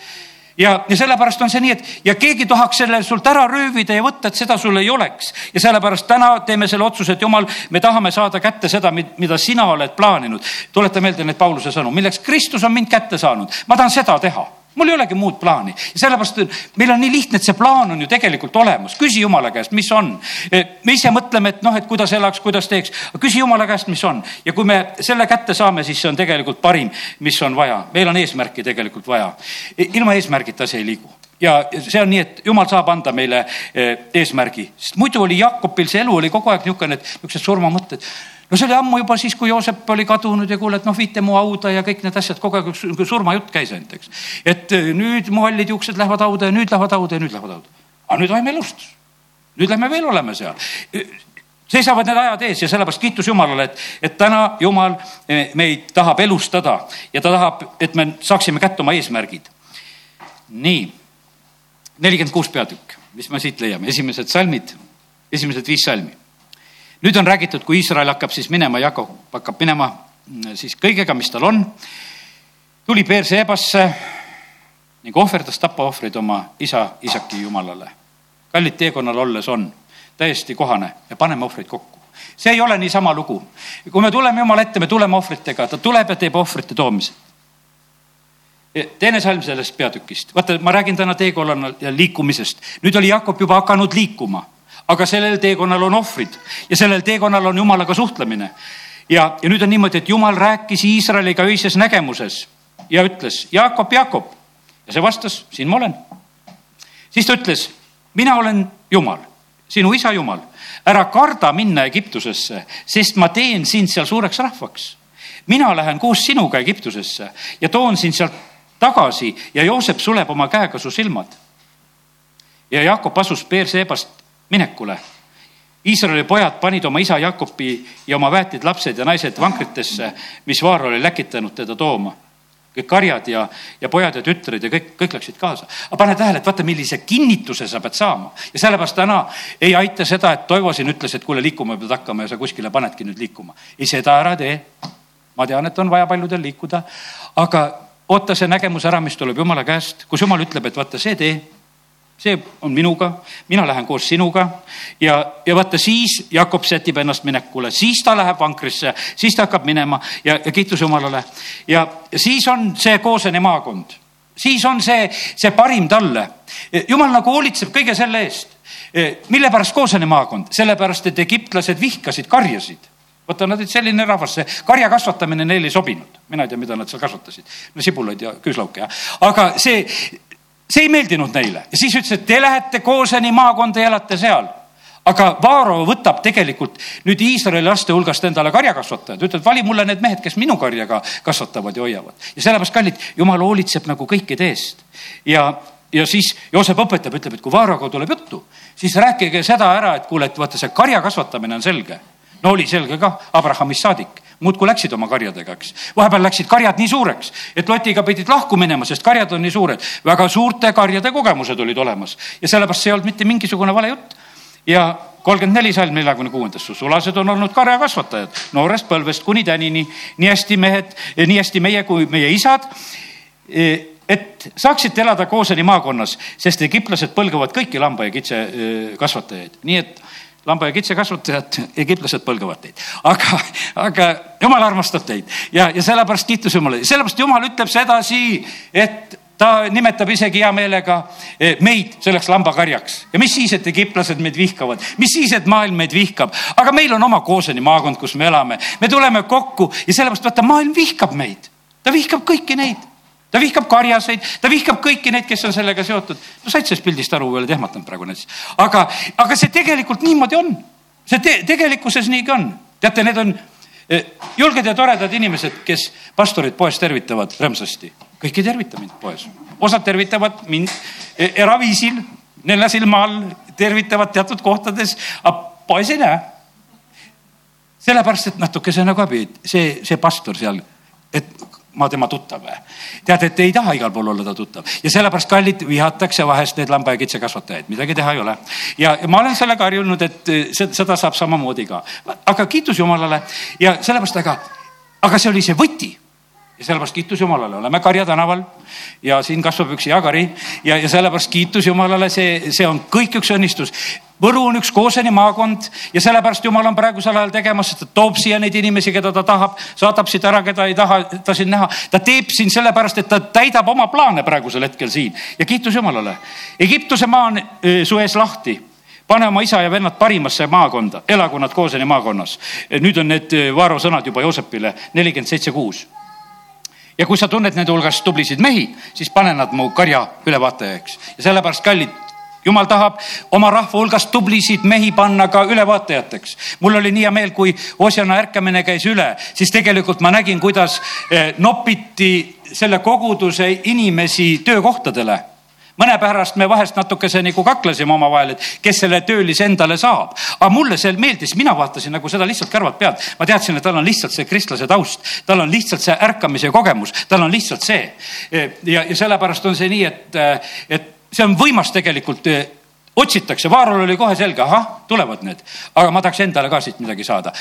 ja, ja sellepärast on see nii, et ja keegi tahaks selle sult ära röövida ja võtta, et seda sul ei oleks. ja sellepärast täna teeme selle otsuse, et jumal, me tahame saada kätte seda, mida sina oled plaaninud. tuleta meelde neid Pauluse sõnu, milleks Kristus on mind kätte saanud. ma tahan seda teha mul ei olegi muud plaani. Sellepärast meil on nii lihtne, et see plaan on ju tegelikult olemas, küsi jumala käest, mis on. E, me ise mõtleme, et noh, et kuidas elaks, kuidas teeks, küsi jumala käest, mis on. Ja kui me selle kätte saame, siis see on tegelikult parim, mis on vaja, meil on eesmärki tegelikult vaja. E, ilma eesmärgita see ei liigu. Ja see on nii, et jumal saab anda meile e, eesmärgi, sest muidu oli Jakobil see elu oli kogu aeg niisugune, et niisugused surmamõtted no see oli ammu juba siis, kui Joosep oli kadunud ja kuule, et noh, viite mu hauda ja kõik need asjad, kogu aeg üks surmajutt käis ainult, eks. et eh, nüüd mu hallid juuksed lähevad hauda ja nüüd lähevad hauda ja nüüd lähevad hauda. aga nüüd vaim elustus. nüüd lähme veel oleme seal seisavad need ajad ees ja sellepärast kiitus Jumalale, et, et täna Jumal eh, meid tahab elustada ja ta tahab, et me saaksime kätte oma eesmärgid. nii, nelikümmend kuus peatükk, mis me siit leiame, esimesed salmid, esimesed viis salmi nüüd on räägitud, kui Iisrael hakkab siis minema, Jakob hakkab minema mm, siis kõigega, mis tal on. tuli Beerseebasse ning ohverdas tapaohvreid oma isa Isaki jumalale. kallid teekonnal olles on täiesti kohane ja paneme ohvreid kokku. see ei ole niisama lugu. kui me tuleme Jumala ette, me tuleme ohvritega, ta tuleb ja teeb ohvrite toomise teine salm sellest peatükist, vaata, ma räägin täna teekonnal ja liikumisest. nüüd oli Jakob juba hakanud liikuma, aga sellel teekonnal on ohvrid ja sellel teekonnal on Jumalaga suhtlemine. ja, ja nüüd on niimoodi, et Jumal rääkis Iisraeliga öises nägemuses ja ütles, Jakob, Jakob. ja see vastas, siin ma olen. siis ta ütles, mina olen Jumal, sinu isa Jumal. ära karda minna Egiptusesse, sest ma teen sind seal suureks rahvaks mina lähen koos sinuga Egiptusesse ja toon sind sealt tagasi ja Joosep suleb oma käega su silmad. ja Jakob asus Beerseebast minekule. Iisraeli pojad panid oma isa Jakobi ja oma väetid lapsed ja naised vankritesse, mis Vaar oli läkitanud teda tooma kõik karjad ja, ja pojad ja tütred ja kõik, kõik läksid kaasa. aga pane tähele, et vaata, millise kinnituse sa pead saama ja sellepärast täna ei aita seda, et Toivo siin ütles, et kuule, liikuma pead hakkama ja sa kuskile panedki nüüd liikuma. ei, seda ära tee. ma tean, et on vaja paljudel liikuda, aga oota see nägemus ära, mis tuleb jumala käest, kus jumal ütleb, et vaata see tee, see on minuga, mina lähen koos sinuga ja, ja vaata siis Jakob sätib ennast minekule, siis ta läheb vankrisse, siis ta hakkab minema ja, ja kiitus Jumalale. ja siis on see Kooseni maakond, siis on see, see parim talle. jumal nagu hoolitseb kõige selle eest. mille pärast Kooseni maakond? sellepärast, et egiptlased vihkasid karjasid vaata, nad olid selline rahvas, see karja kasvatamine neile ei sobinud. mina ei tea, mida nad seal kasvatasid. no sibulaid ja küüslauke, jah. aga see, see ei meeldinud neile ja siis ütles, et te lähete Kooseni maakonda ja elate seal aga Vaaro võtab tegelikult nüüd Iisraeli laste hulgast endale karjakasvatajad, ütleb, vali mulle need mehed, kes minu karja kasvatavad ja hoiavad. ja sellepärast, kallid, jumal hoolitseb nagu kõikide eest. ja, ja siis Joosep õpetab, ütleb, et kui Vaaroga tuleb juttu, siis rääkige seda ära, et kuule, et vaata, see karja kasvatamine on selge no oli selge kah, Abrahamist saadik, muudkui läksid oma karjadega, eks. vahepeal läksid karjad nii suureks, et Lotiga pidid lahku minema, sest karjad on nii suured. väga suurte karjade kogemused olid olemas ja sellepärast see ei olnud mitte mingisugune vale jutt. ja kolmkümmend neli salm neljakümne kuuendas, su sulased on olnud karjakasvatajad noorest põlvest kuni tänini, nii hästi mehed, nii hästi meie kui meie isad e, et saaksite elada Kooseni maakonnas, sest egiptlased põlgavad kõiki lamba ja kitse kasvatajaid, nii et lamba ja kitsekasvatajad, egiptlased põlgavad teid, aga, aga jumal armastab teid. Ja, ja sellepärast kiitus Jumalale, sellepärast Jumal ütleb sedasi, et ta nimetab isegi hea meelega e, meid selleks lambakarjaks. Ja mis siis, et egiptlased meid vihkavad, mis siis, et maailm meid vihkab, aga meil on oma Kooseni maakond, kus me elame, me tuleme kokku ja sellepärast vaata, maailm vihkab meid, ta vihkab kõiki neid ta vihkab karjaseid, ta vihkab kõiki neid, kes on sellega seotud. no said sellest pildist aru, oled ehmatanud praegu näiteks. aga, aga see tegelikult niimoodi on. see te, tegelikkuses nii ka on. teate, need on eh, julged ja toredad inimesed, kes pastorit poes tervitavad rõõmsasti. kõik ei tervita mind poes. osad tervitavad mind eh, eraviisil, nelja silma all, tervitavad teatud kohtades, aga poes ei näe. sellepärast, et natukese nagu abi, see, see pastor seal, et ma tema tuttav. Või? tead, et ei taha igal pool olla ta tuttav. Ja sellepärast kallid vihatakse vahest need lamba ja kitsekasvatajaid, midagi teha ei ole. ja, ja ma olen sellega harjunud, et eh, seda saab samamoodi ka, aga kiitus Jumalale. Ja sellepärast, aga, aga see oli see võti ja sellepärast kiitus Jumalale, oleme Karja tänaval ja siin kasvab üks hea kari ja, ja sellepärast kiitus Jumalale, see, see on kõik üks õnnistus. Võru on üks Kooseni maakond ja sellepärast Jumal on praegusel ajal tegemas, ta toob siia neid inimesi, keda ta tahab, saadab siit ära, keda ei taha ta siin näha. ta teeb siin sellepärast, et ta täidab oma plaane praegusel hetkel siin ja kiitus Jumalale. Egiptuse maa on su ees lahti pane oma isa ja vennad parimasse maakonda, elagu nad Kooseni maakonnas. nüüd on need Vaaro sõnad juba Joosepile nelikümmend seitse kuus ja kui sa tunned nende hulgas tublisid mehi, siis pane nad mu karja ülevaatajaks ja sellepärast kallid jumal tahab oma rahva hulgast tublisid mehi panna ka ülevaatajateks. mul oli nii hea meel, kui Osjana ärkamine käis üle, siis tegelikult ma nägin, kuidas eh, nopiti selle koguduse inimesi töökohtadele mõne pärast me vahest natukese nagu kaklesime omavahel, et kes selle töölise endale saab. aga mulle see meeldis, mina vaatasin nagu seda lihtsalt kõrvalt pealt. ma teadsin, et tal on lihtsalt see kristlase taust, tal on lihtsalt see ärkamise kogemus, tal on lihtsalt see. ja, ja sellepärast on see nii, et, et see on võimas tegelikult otsitakse, Vaarol oli kohe selge, ahah, tulevad need, aga ma tahaks endale ka siit midagi saada.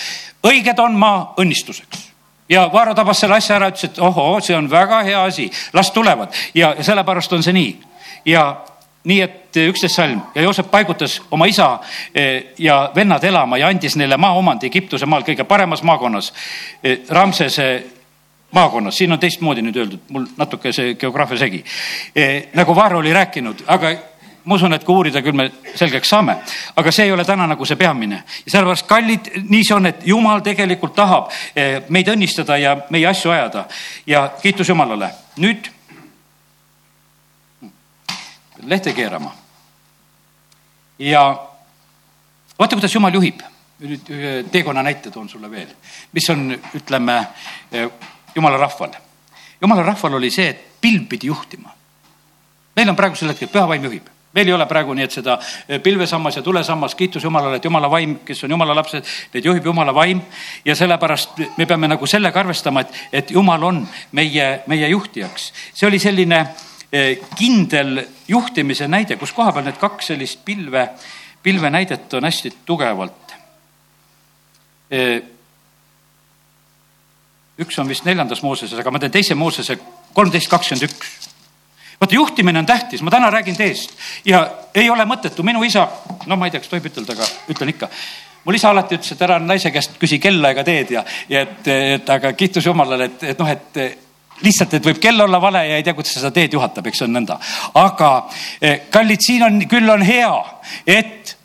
õiged on maa õnnistuseks ja Vaaro tabas selle asja ära, ütles, et ohoo, see on väga hea asi, las tulevad ja sellepärast on see nii. Ja nii et üksteist salm ja Joosep paigutas oma isa eh, ja vennad elama ja andis neile maaomandi Egiptuse maal kõige paremas maakonnas, eh, Ramsese maakonnas, siin on teistmoodi nüüd öeldud, mul natuke see geograafia segi. Eh, nagu Vaaro oli rääkinud, aga ma usun, et kui uurida, küll me selgeks saame, aga see ei ole täna nagu see peamine. ja sellepärast, kallid, nii see on, et jumal tegelikult tahab meid õnnistada ja meie asju ajada ja kiitus Jumalale. nüüd lehte keerama. ja vaata, kuidas jumal juhib. nüüd ühe teekonna näite toon sulle veel, mis on, ütleme, jumala rahval. jumala rahval oli see, et pilv pidi juhtima. meil on praegusel hetkel püha vaim juhib meil ei ole praegu nii, et seda pilvesammas ja tulesammas, kiitus Jumalale, et Jumala vaim, kes on Jumala lapsed, neid juhib Jumala vaim. ja sellepärast me peame nagu sellega arvestama, et, et Jumal on meie, meie juhtijaks. see oli selline Eh, kindel juhtimise näide, kus koha peal need kaks sellist pilve, pilvenäidet on hästi tugevalt. Üks on vist neljandas Mooseses, aga ma teen teise Moosese kolmteist kakskümmend üks. vaata, juhtimine on tähtis, ma täna räägin teest ja ei ole mõttetu, minu isa, no ma ei tea, kas tohib ütelda, aga ütlen ikka mul isa alati ütles, et ära naise käest küsi kella ega teed ja, ja et, et aga kiitus Jumalale, et, et noh, et lihtsalt, et võib kell olla vale ja ei tea, kuidas seda teed juhatab, eks on nõnda. aga eh, kallid, siin on, küll on hea, et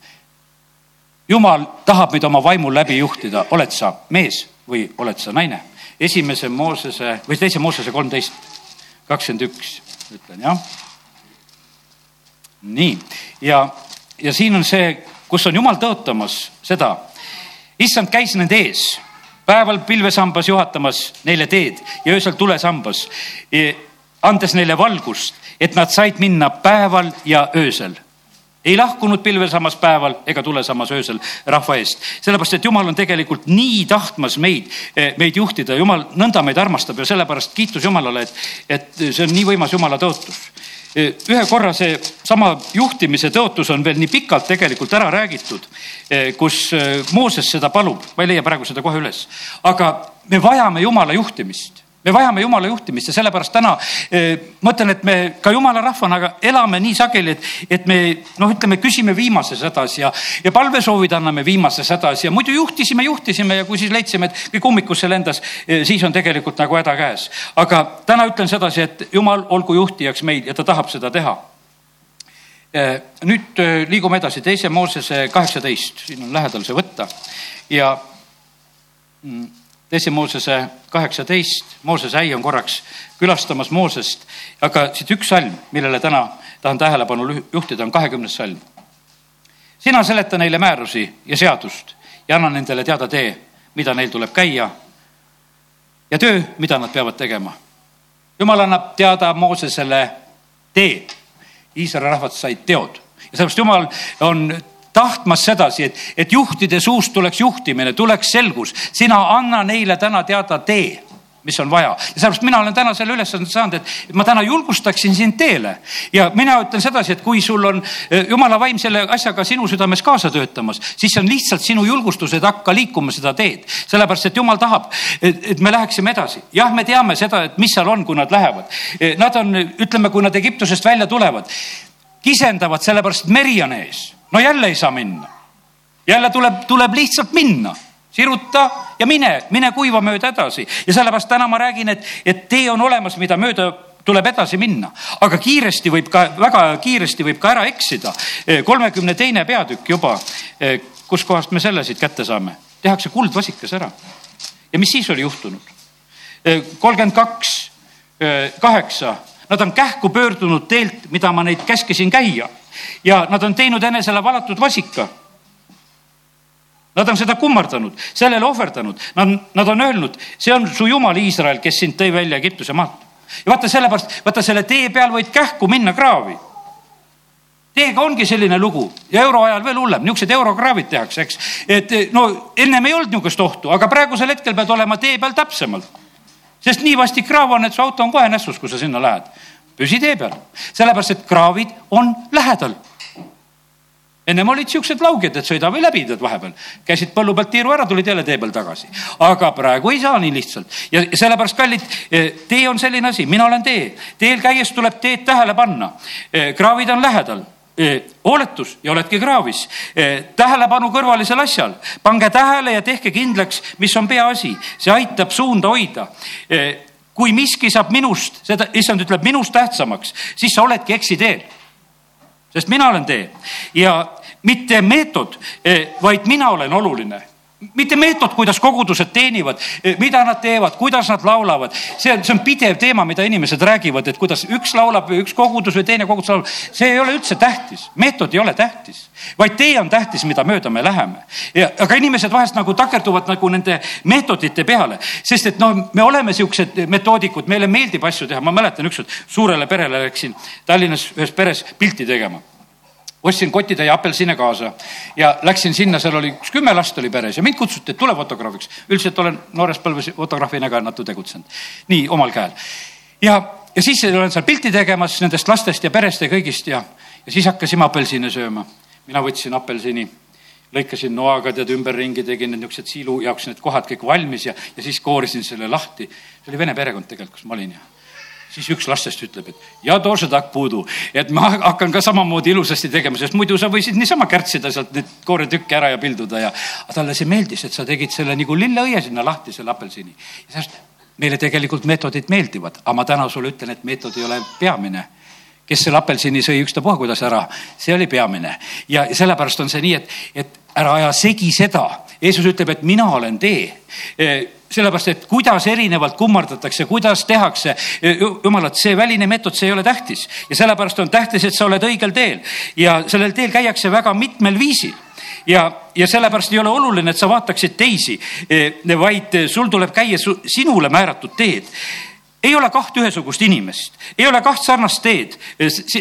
jumal tahab meid oma vaimul läbi juhtida, oled sa mees või oled sa naine. esimese Moosese või teise Moosese kolmteist, kakskümmend üks, ütlen jah. nii, ja, ja siin on see, kus on jumal tõotamas seda, issand käis nende ees päeval pilvesambas juhatamas neile teed ja öösel tulesambas, e, andes neile valgust, et nad said minna päeval ja öösel. Ei lahkunud pilvesammas päeval ega tulesammas öösel rahva eest. sellepärast, et jumal on tegelikult nii tahtmas meid, e, meid juhtida, jumal nõnda meid armastab ja sellepärast kiitus Jumalale, et, et see on nii võimas Jumala tõotus ühe korra see sama juhtimise tõotus on veel nii pikalt tegelikult ära räägitud, kus Mooses seda palub, ma ei leia praegu seda kohe üles, aga me vajame Jumala juhtimist me vajame Jumala juhtimist ja sellepärast täna eh, ma ütlen, et me ka Jumala rahvana elame nii sageli, et, et me noh, ütleme, küsime viimases hädas ja, ja palvesoovid anname viimases hädas ja muidu juhtisime, juhtisime ja kui siis leidsime, et kõik ummikusse lendas, eh, siis on tegelikult nagu häda käes. aga täna ütlen sedasi, et Jumal olgu juhtijaks meil ja ta tahab seda teha. Eh, nüüd liigume edasi, teise Moosese kaheksateist, siin on lähedal see võtta. Ja mm, teise Moosese kaheksateist, Mooses äi on korraks külastamas Moosest, aga siit üks salm, millele täna tahan tähelepanu juhtida, on kahekümnes salm. sina seleta neile määrusi ja seadust ja anna nendele teada tee, mida neil tuleb käia ja töö, mida nad peavad tegema. jumal annab teada Moosesele tee. Iisraeli rahvad said teod ja sellepärast Jumal on tahtmas sedasi, et, et juhtide suust tuleks juhtimine, tuleks selgus. sina anna neile täna teada tee mis on vaja. ja sellepärast mina olen täna selle ülesande saanud, et ma täna julgustaksin sind teele. ja mina ütlen sedasi, et kui sul on eh, jumala vaim selle asjaga sinu südames kaasa töötamas, siis see on lihtsalt sinu julgustus, et hakka liikuma seda teed. sellepärast, et jumal tahab, et me läheksime edasi. jah, me teame seda, et mis seal on, kui nad lähevad. Eh, nad on, ütleme, kui nad Egiptusest välja tulevad, kisendavad sellepärast, et meri on ees no jälle ei saa minna. jälle tuleb, tuleb lihtsalt minna, siruta ja mine, mine kuiva mööda edasi ja sellepärast täna ma räägin, et, et tee on olemas, mida mööda tuleb edasi minna, aga kiiresti võib ka, väga kiiresti võib ka ära eksida. kolmekümne teine peatükk juba, kuskohast me selle siit kätte saame, tehakse kuldvasikas ära. ja mis siis oli juhtunud? kolmkümmend kaks, kaheksa, nad on kähku pöördunud teelt, mida ma neid käskisin käia ja nad on teinud enesele valatud vasika. Nad on seda kummardanud, sellele ohverdanud, nad, nad on öelnud, see on su jumal Iisrael, kes sind tõi välja Egiptuse maalt. ja vaata sellepärast, vaata selle tee peal võid kähku minna kraavi teiega ongi selline lugu ja euroajal veel hullem, niisugused eurokraavid tehakse, eks. et no ennem ei olnud niisugust ohtu, aga praegusel hetkel pead olema tee peal täpsemalt. sest nii vastik kraav on, et su auto on kohe nässus, kui sa sinna lähed püsi tee peal, sellepärast et kraavid on lähedal. ennem olid siuksed lauged, et sõida või läbi tead vahepeal, käisid põllu pealt tiiru ära, tulid jälle tee peal tagasi. aga praegu ei saa nii lihtsalt ja sellepärast, kallid, eh, tee on selline asi, mina olen tee. teel käies tuleb teed tähele panna. Eh, kraavid on lähedal eh, hooletus ja oledki kraavis. tähelepanu kõrvalisel asjal, pange tähele ja tehke kindlaks, mis on peaasi, see aitab suunda hoida kui miski saab minust, seda, issand ütleb minust tähtsamaks, siis sa oledki eksiteel. Sest mina olen tee. Ja mitte meetod, eh, vaid mina olen oluline mitte meetod, kuidas kogudused teenivad, mida nad teevad, kuidas nad laulavad, see on, see on pidev teema, mida inimesed räägivad, et kuidas üks laulab või üks kogudus või teine kogudus laulab. see ei ole üldse tähtis, meetod ei ole tähtis, vaid tee on tähtis, mida mööda me läheme. ja, aga inimesed vahest nagu takerduvad nagu nende meetodite peale, sest et noh, me oleme siuksed metoodikud, meile meeldib asju teha, ma mäletan ükskord suurele perele läksin Tallinnas ühes peres pilti tegema ostsin kotitäie apelsine kaasa ja läksin sinna, seal oli üks kümme last oli peres ja mind kutsuti, et tule fotograafiks. üldiselt olen noores põlves fotograafina ka natuke tegutsenud, nii omal käel. ja, ja siis olen seal pilti tegemas nendest lastest ja perest ja kõigist ja, ja siis hakkasime apelsine sööma. mina võtsin apelsini lõikasin noaga tead ümberringi, tegin need niisugused siilu jaoks need kohad kõik valmis ja, ja siis koorisin selle lahti. see oli vene perekond tegelikult, kus ma olin ja siis üks lastest ütleb, et ja toose tak puudu, et ma hakkan ka samamoodi ilusasti tegema, sest muidu sa võisid niisama kärtsida sealt neid kooretükke ära ja pilduda ja. aga talle see meeldis, et sa tegid selle nagu lilleõie sinna lahti, selle apelsini. ja sellest meile tegelikult meetodid meeldivad, aga ma täna sulle ütlen, et meetod ei ole peamine kes selle apelsini sõi ükstapuha kuidas ära, see oli peamine ja sellepärast on see nii, et, et ära aja segi seda, Jeesus ütleb, et mina olen tee. Sellepärast, et kuidas erinevalt kummardatakse, kuidas tehakse, jumalat, see väline meetod, see ei ole tähtis. Ja sellepärast on tähtis, et sa oled õigel teel. Ja sellel teel käiakse väga mitmel viisil. Ja, ja sellepärast ei ole oluline, et sa vaataksid teisi, vaid sul tuleb käia sinule määratud teed ei ole kaht ühesugust inimest, ei ole kaht sarnast teed,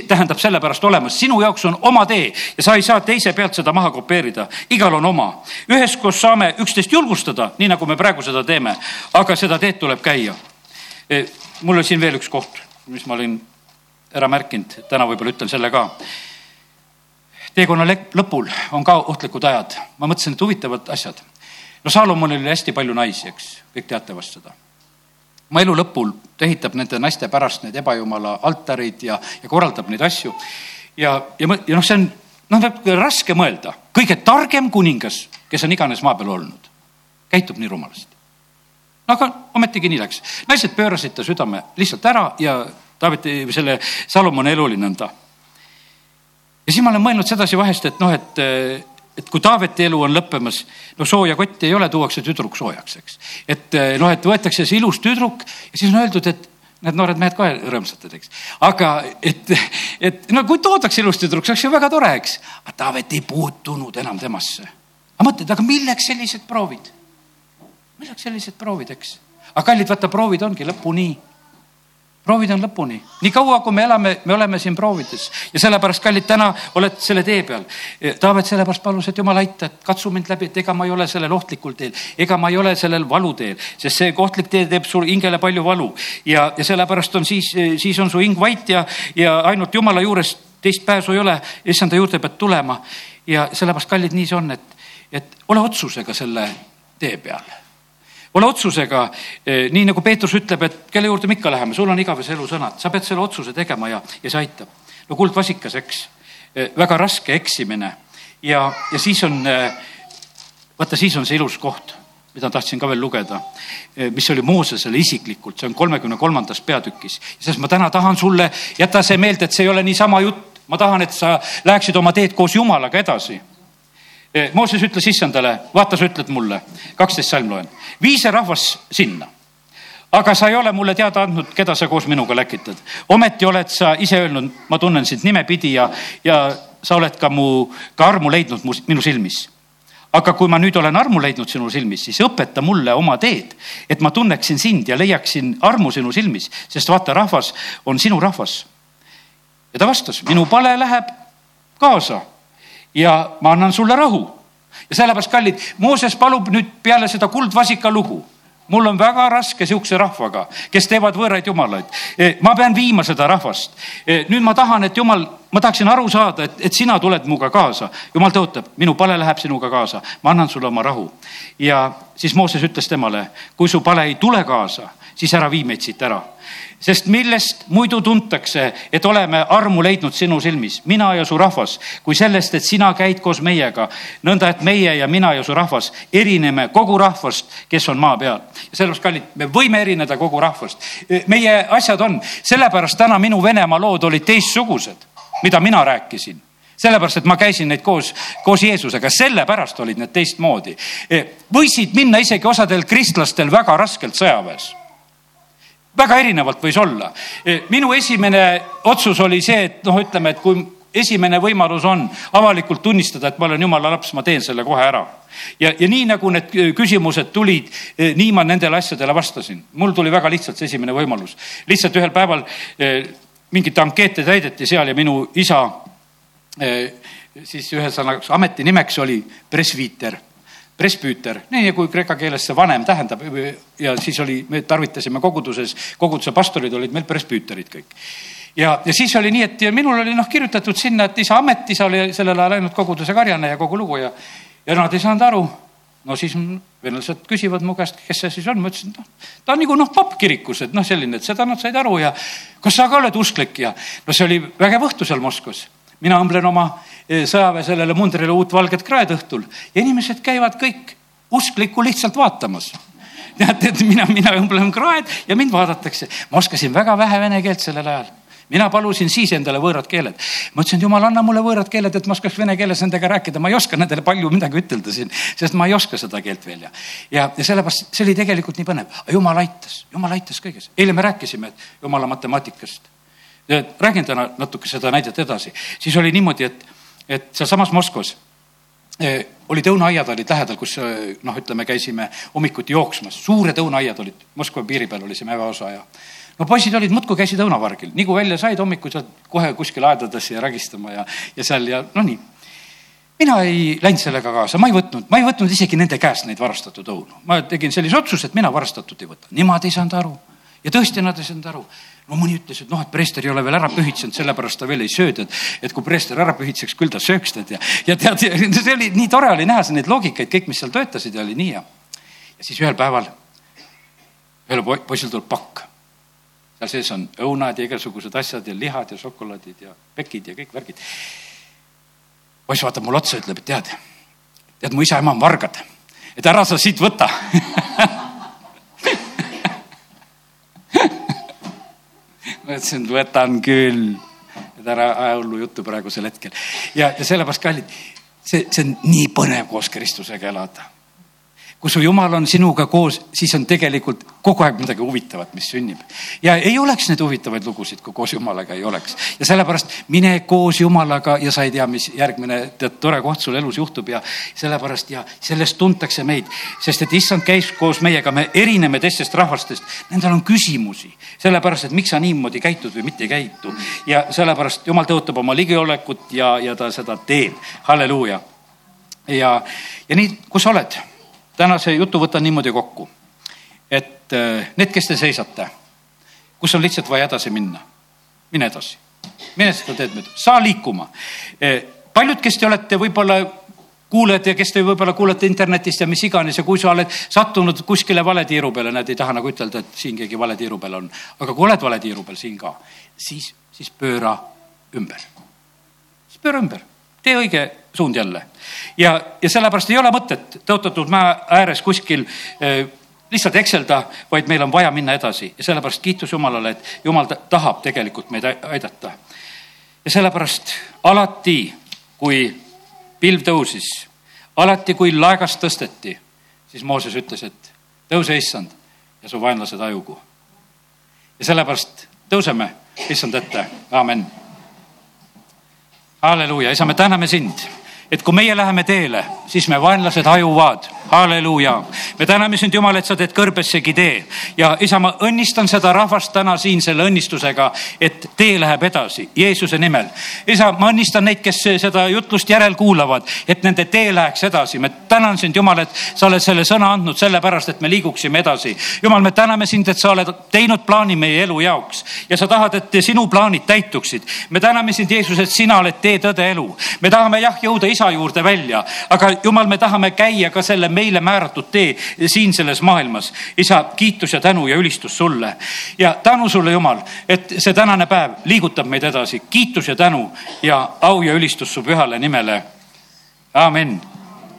tähendab sellepärast olemas, sinu jaoks on oma tee ja sa ei saa teise pealt seda maha kopeerida, igal on oma. üheskoos saame üksteist julgustada, nii nagu me praegu seda teeme, aga seda teed tuleb käia. E, mul on siin veel üks koht, mis ma olin ära märkinud, täna võib-olla ütlen selle ka. Teekonna lõpul on ka ohtlikud ajad, ma mõtlesin, et huvitavad asjad. no Saalomonil oli hästi palju naisi, eks, kõik teate vast seda oma elu lõpul ta ehitab nende naiste pärast need ebajumala altarid ja, ja korraldab neid asju. ja, ja, ja noh, see on, noh, raske mõelda, kõige targem kuningas, kes on iganes maa peal olnud, käitub nii rumalasti. no aga ometigi nii läks, naised pöörasid ta südame lihtsalt ära ja Taaveti, selle Salomoni elu oli nõnda. ja siis ma olen mõelnud sedasi vahest, et noh, et et kui Taaveti elu on lõppemas, no sooja kotti ei ole, tuuakse tüdruk soojaks, eks. et eh, noh, et võetakse see ilus tüdruk ja siis on öeldud, et need noored mehed ka rõõmsatad, eks. aga et, et no kui toodaks ilus tüdruk, see oleks ju väga tore, eks. aga Taavet ei puutunud enam temasse. aga mõtled, aga milleks sellised proovid? milleks sellised proovid, eks? aga kallid, vaata, proovid ongi lõpuni proovid on lõpuni, nii kaua, kui me elame, me oleme siin proovides. Ja sellepärast, kallid, täna oled selle tee peal. Taavet sellepärast palus, et jumal aita, et katsu mind läbi, et ega ma ei ole sellel ohtlikul teel, ega ma ei ole sellel valuteel, sest see ohtlik tee teeb sul hingele palju valu. Ja, ja sellepärast on siis, siis on su hing vait ja, ja ainult jumala juures teist pääsu ei ole, issanda juurde pead tulema. Ja sellepärast, kallid, nii see on, et, et ole otsusega selle tee peal ole otsusega, eh, nii nagu Peetrus ütleb, et kelle juurde me ikka läheme, sul on igavese elu sõnad, sa pead selle otsuse tegema ja, ja see aitab. no kuldvasikas, eks, eh, väga raske eksimine ja, ja siis on, eh, vaata, siis on see ilus koht, mida tahtsin ka veel lugeda, mis oli Moosesele isiklikult, see on kolmekümne kolmandas peatükis. sest ma täna tahan sulle, jäta see meelde, et see ei ole niisama jutt, ma tahan, et sa läheksid oma teed koos Jumalaga edasi Mooses ütles issandale, vaata, sa ütled mulle, kaksteist salm loen, vii see rahvas sinna. aga sa ei ole mulle teada andnud, keda sa koos minuga läkitad. ometi oled sa ise öelnud, ma tunnen sind nimepidi ja, ja sa oled ka mu, ka armu leidnud mu, minu silmis. aga kui ma nüüd olen armu leidnud sinu silmis, siis õpeta mulle oma teed, et ma tunneksin sind ja leiaksin armu sinu silmis, sest vaata, rahvas on sinu rahvas. ja ta vastas, minu pale läheb kaasa ja ma annan sulle rahu. ja sellepärast, kallid, Mooses palub nüüd peale seda kuldvasika lugu mul on väga raske sihukese rahvaga, kes teevad võõraid jumalaid. ma pean viima seda rahvast. nüüd ma tahan, et jumal, ma tahaksin aru saada, et, et sina tuled minuga kaasa. jumal tõotab, minu pale läheb sinuga kaasa, ma annan sulle oma rahu. ja siis Mooses ütles temale, kui su pale ei tule kaasa, siis ära vii meid siit ära sest millest muidu tuntakse, et oleme armu leidnud sinu silmis, mina ja su rahvas, kui sellest, et sina käid koos meiega, nõnda et meie ja mina ja su rahvas erineme kogu rahvast, kes on maa peal. ja sellepärast, kallid, me võime erineda kogu rahvast. meie asjad on, sellepärast täna minu Venemaa lood olid teistsugused, mida mina rääkisin sellepärast, et ma käisin neid koos, koos Jeesusega, sellepärast olid need teistmoodi. võisid minna isegi osadel kristlastel väga raskelt sõjaväes väga erinevalt võis olla. minu esimene otsus oli see, et noh, ütleme, et kui esimene võimalus on avalikult tunnistada, et ma olen jumala laps, ma teen selle kohe ära. ja, ja nii nagu need küsimused tulid, nii ma nendele asjadele vastasin. mul tuli väga lihtsalt see esimene võimalus. lihtsalt ühel päeval mingit ankeete täideti seal ja minu isa siis ühesõnaga ameti nimeks oli presviiter presbüüter, nii kui kreeka keeles see vanem tähendab ja siis oli, me tarvitasime koguduses, koguduse pastorid olid meil presbüüterid kõik. ja, ja siis oli nii, et minul oli noh kirjutatud sinna, et isa amet, isa oli sellel ajal ainult koguduse karjane ja kogu lugu ja, ja nad ei saanud aru. no siis venelased küsivad mu käest, kes see siis on, ma ütlesin, noh, ta on nagu noh, papp kirikus, et noh, selline, et seda nad said aru ja kas sa ka oled usklik ja no see oli vägev õhtu seal Moskvas. Mina õmblen oma Eh, sõjaväe sellele mundrile uut valget kraed õhtul ja inimesed käivad kõik usklikku lihtsalt vaatamas teate, et mina, mina õmblen kraed ja mind vaadatakse. ma oskasin väga vähe vene keelt sellel ajal. mina palusin siis endale võõrad keeled. ma ütlesin, et jumal, anna mulle võõrad keeled, et ma oskaks vene keeles nendega rääkida, ma ei oska nendele palju midagi ütelda siin, sest ma ei oska seda keelt veel ja. ja, ja sellepärast see oli tegelikult nii põnev, jumal aitas, jumal aitas kõiges. eile me rääkisime jumala matemaatikast. Räägin täna natuke seda näidet edasi, siis oli niimoodi, et et sealsamas Moskvas eh, olid õunaaiad olid lähedal, kus eh, noh, ütleme, käisime hommikuti jooksmas, suured õunaaiad olid, Moskva piiri peal oli see mäeosa ja no poisid olid, muudkui käisid õunavargil, nii kui välja said hommikul sealt kohe kuskile aedadesse ja rägistama ja, ja seal ja no nii. mina ei läinud sellega kaasa, ma ei võtnud, ma ei võtnud isegi nende käest neid varastatud õunu. ma tegin sellise otsuse, et mina varastatut ei võta, nemad ei saanud aru ja tõesti nad ei saanud aru no mõni ütles, et noh, et preester ei ole veel ära pühitsenud, sellepärast ta veel ei sööd, et, et kui preester ära pühitseks, küll ta sööks tead ja, ja tead, see oli nii tore oli näha neid loogikaid, kõik, mis seal töötasid ja oli nii ja. ja siis ühel päeval ühele poisil tuleb pakk. seal sees on õunad ja igasugused asjad ja lihad ja šokolaadid ja pekid ja kõik värgid. poiss vaatab mulle otsa, ütleb, et tead, tead, mu isa-ema on vargad, et ära sa siit võta ma ütlesin, võtan küll. et ära aja hullu juttu praegusel hetkel. ja, ja sellepärast, kallid, see, see on nii põnev koos Kristusega elada kui su jumal on sinuga koos, siis on tegelikult kogu aeg midagi huvitavat, mis sünnib. ja ei oleks neid huvitavaid lugusid, kui koos jumalaga ei oleks. ja sellepärast mine koos jumalaga ja sa ei tea, mis järgmine tead, tore koht sul elus juhtub ja sellepärast ja sellest tuntakse meid, sest et issand käis koos meiega, me erineme teistest rahvastest. Nendel on küsimusi, sellepärast et miks sa niimoodi käitud või mitte ei käitu ja sellepärast jumal tõotab oma ligiolekut ja, ja ta seda teeb. halleluuja. ja, ja nii, kus sa oled tänase jutu võtan niimoodi kokku, et äh, need, kes te seisate, kus on lihtsalt vaja edasi minna, mine edasi, mine seda teed mööda, saa liikuma. Äh, paljud, kes te olete võib-olla kuulajad ja kes te võib-olla kuulete internetist ja mis iganes ja kui sa oled sattunud kuskile vale tiiru peale, näed, ei taha nagu ütelda, et siin keegi vale tiiru peal on, aga kui oled vale tiiru peal siin ka, siis, siis pööra ümber. siis pööra ümber, tee õige suund jälle. ja, ja sellepärast ei ole mõtet tõotatud mäe ääres kuskil eh, lihtsalt ekselda, vaid meil on vaja minna edasi ja sellepärast kiitus Jumalale, et Jumal tahab tegelikult meid aidata. ja sellepärast alati, kui pilv tõusis, alati, kui laegast tõsteti, siis Mooses ütles, et tõuse, issand, ja su vaenlased hajugu. ja sellepärast tõuseme issand ette, amen. Halleluuja, isa, me täname sind et kui meie läheme teele, siis me vaenlased hajuvad halleluuja. me täname sind, Jumal, et sa teed kõrbessegi tee ja isa, ma õnnistan seda rahvast täna siin selle õnnistusega, et tee läheb edasi Jeesuse nimel. isa, ma õnnistan neid, kes seda jutlust järelkuulavad, et nende tee läheks edasi. me tänan sind, Jumal, et sa oled selle sõna andnud sellepärast, et me liiguksime edasi. Jumal, me täname sind, et sa oled teinud plaani meie elu jaoks ja sa tahad, et sinu plaanid täituksid. me täname sind, Jeesus, et sina oled tee, tõde, elu. me tahame jah jõuda isa juurde välja, aga Jumal, me tahame käia ka selle meile määratud tee siin selles maailmas. isa, kiitus ja tänu ja ülistus sulle ja tänu sulle, Jumal, et see tänane päev liigutab meid edasi. kiitus ja tänu ja au ja ülistus su pühale nimele. amin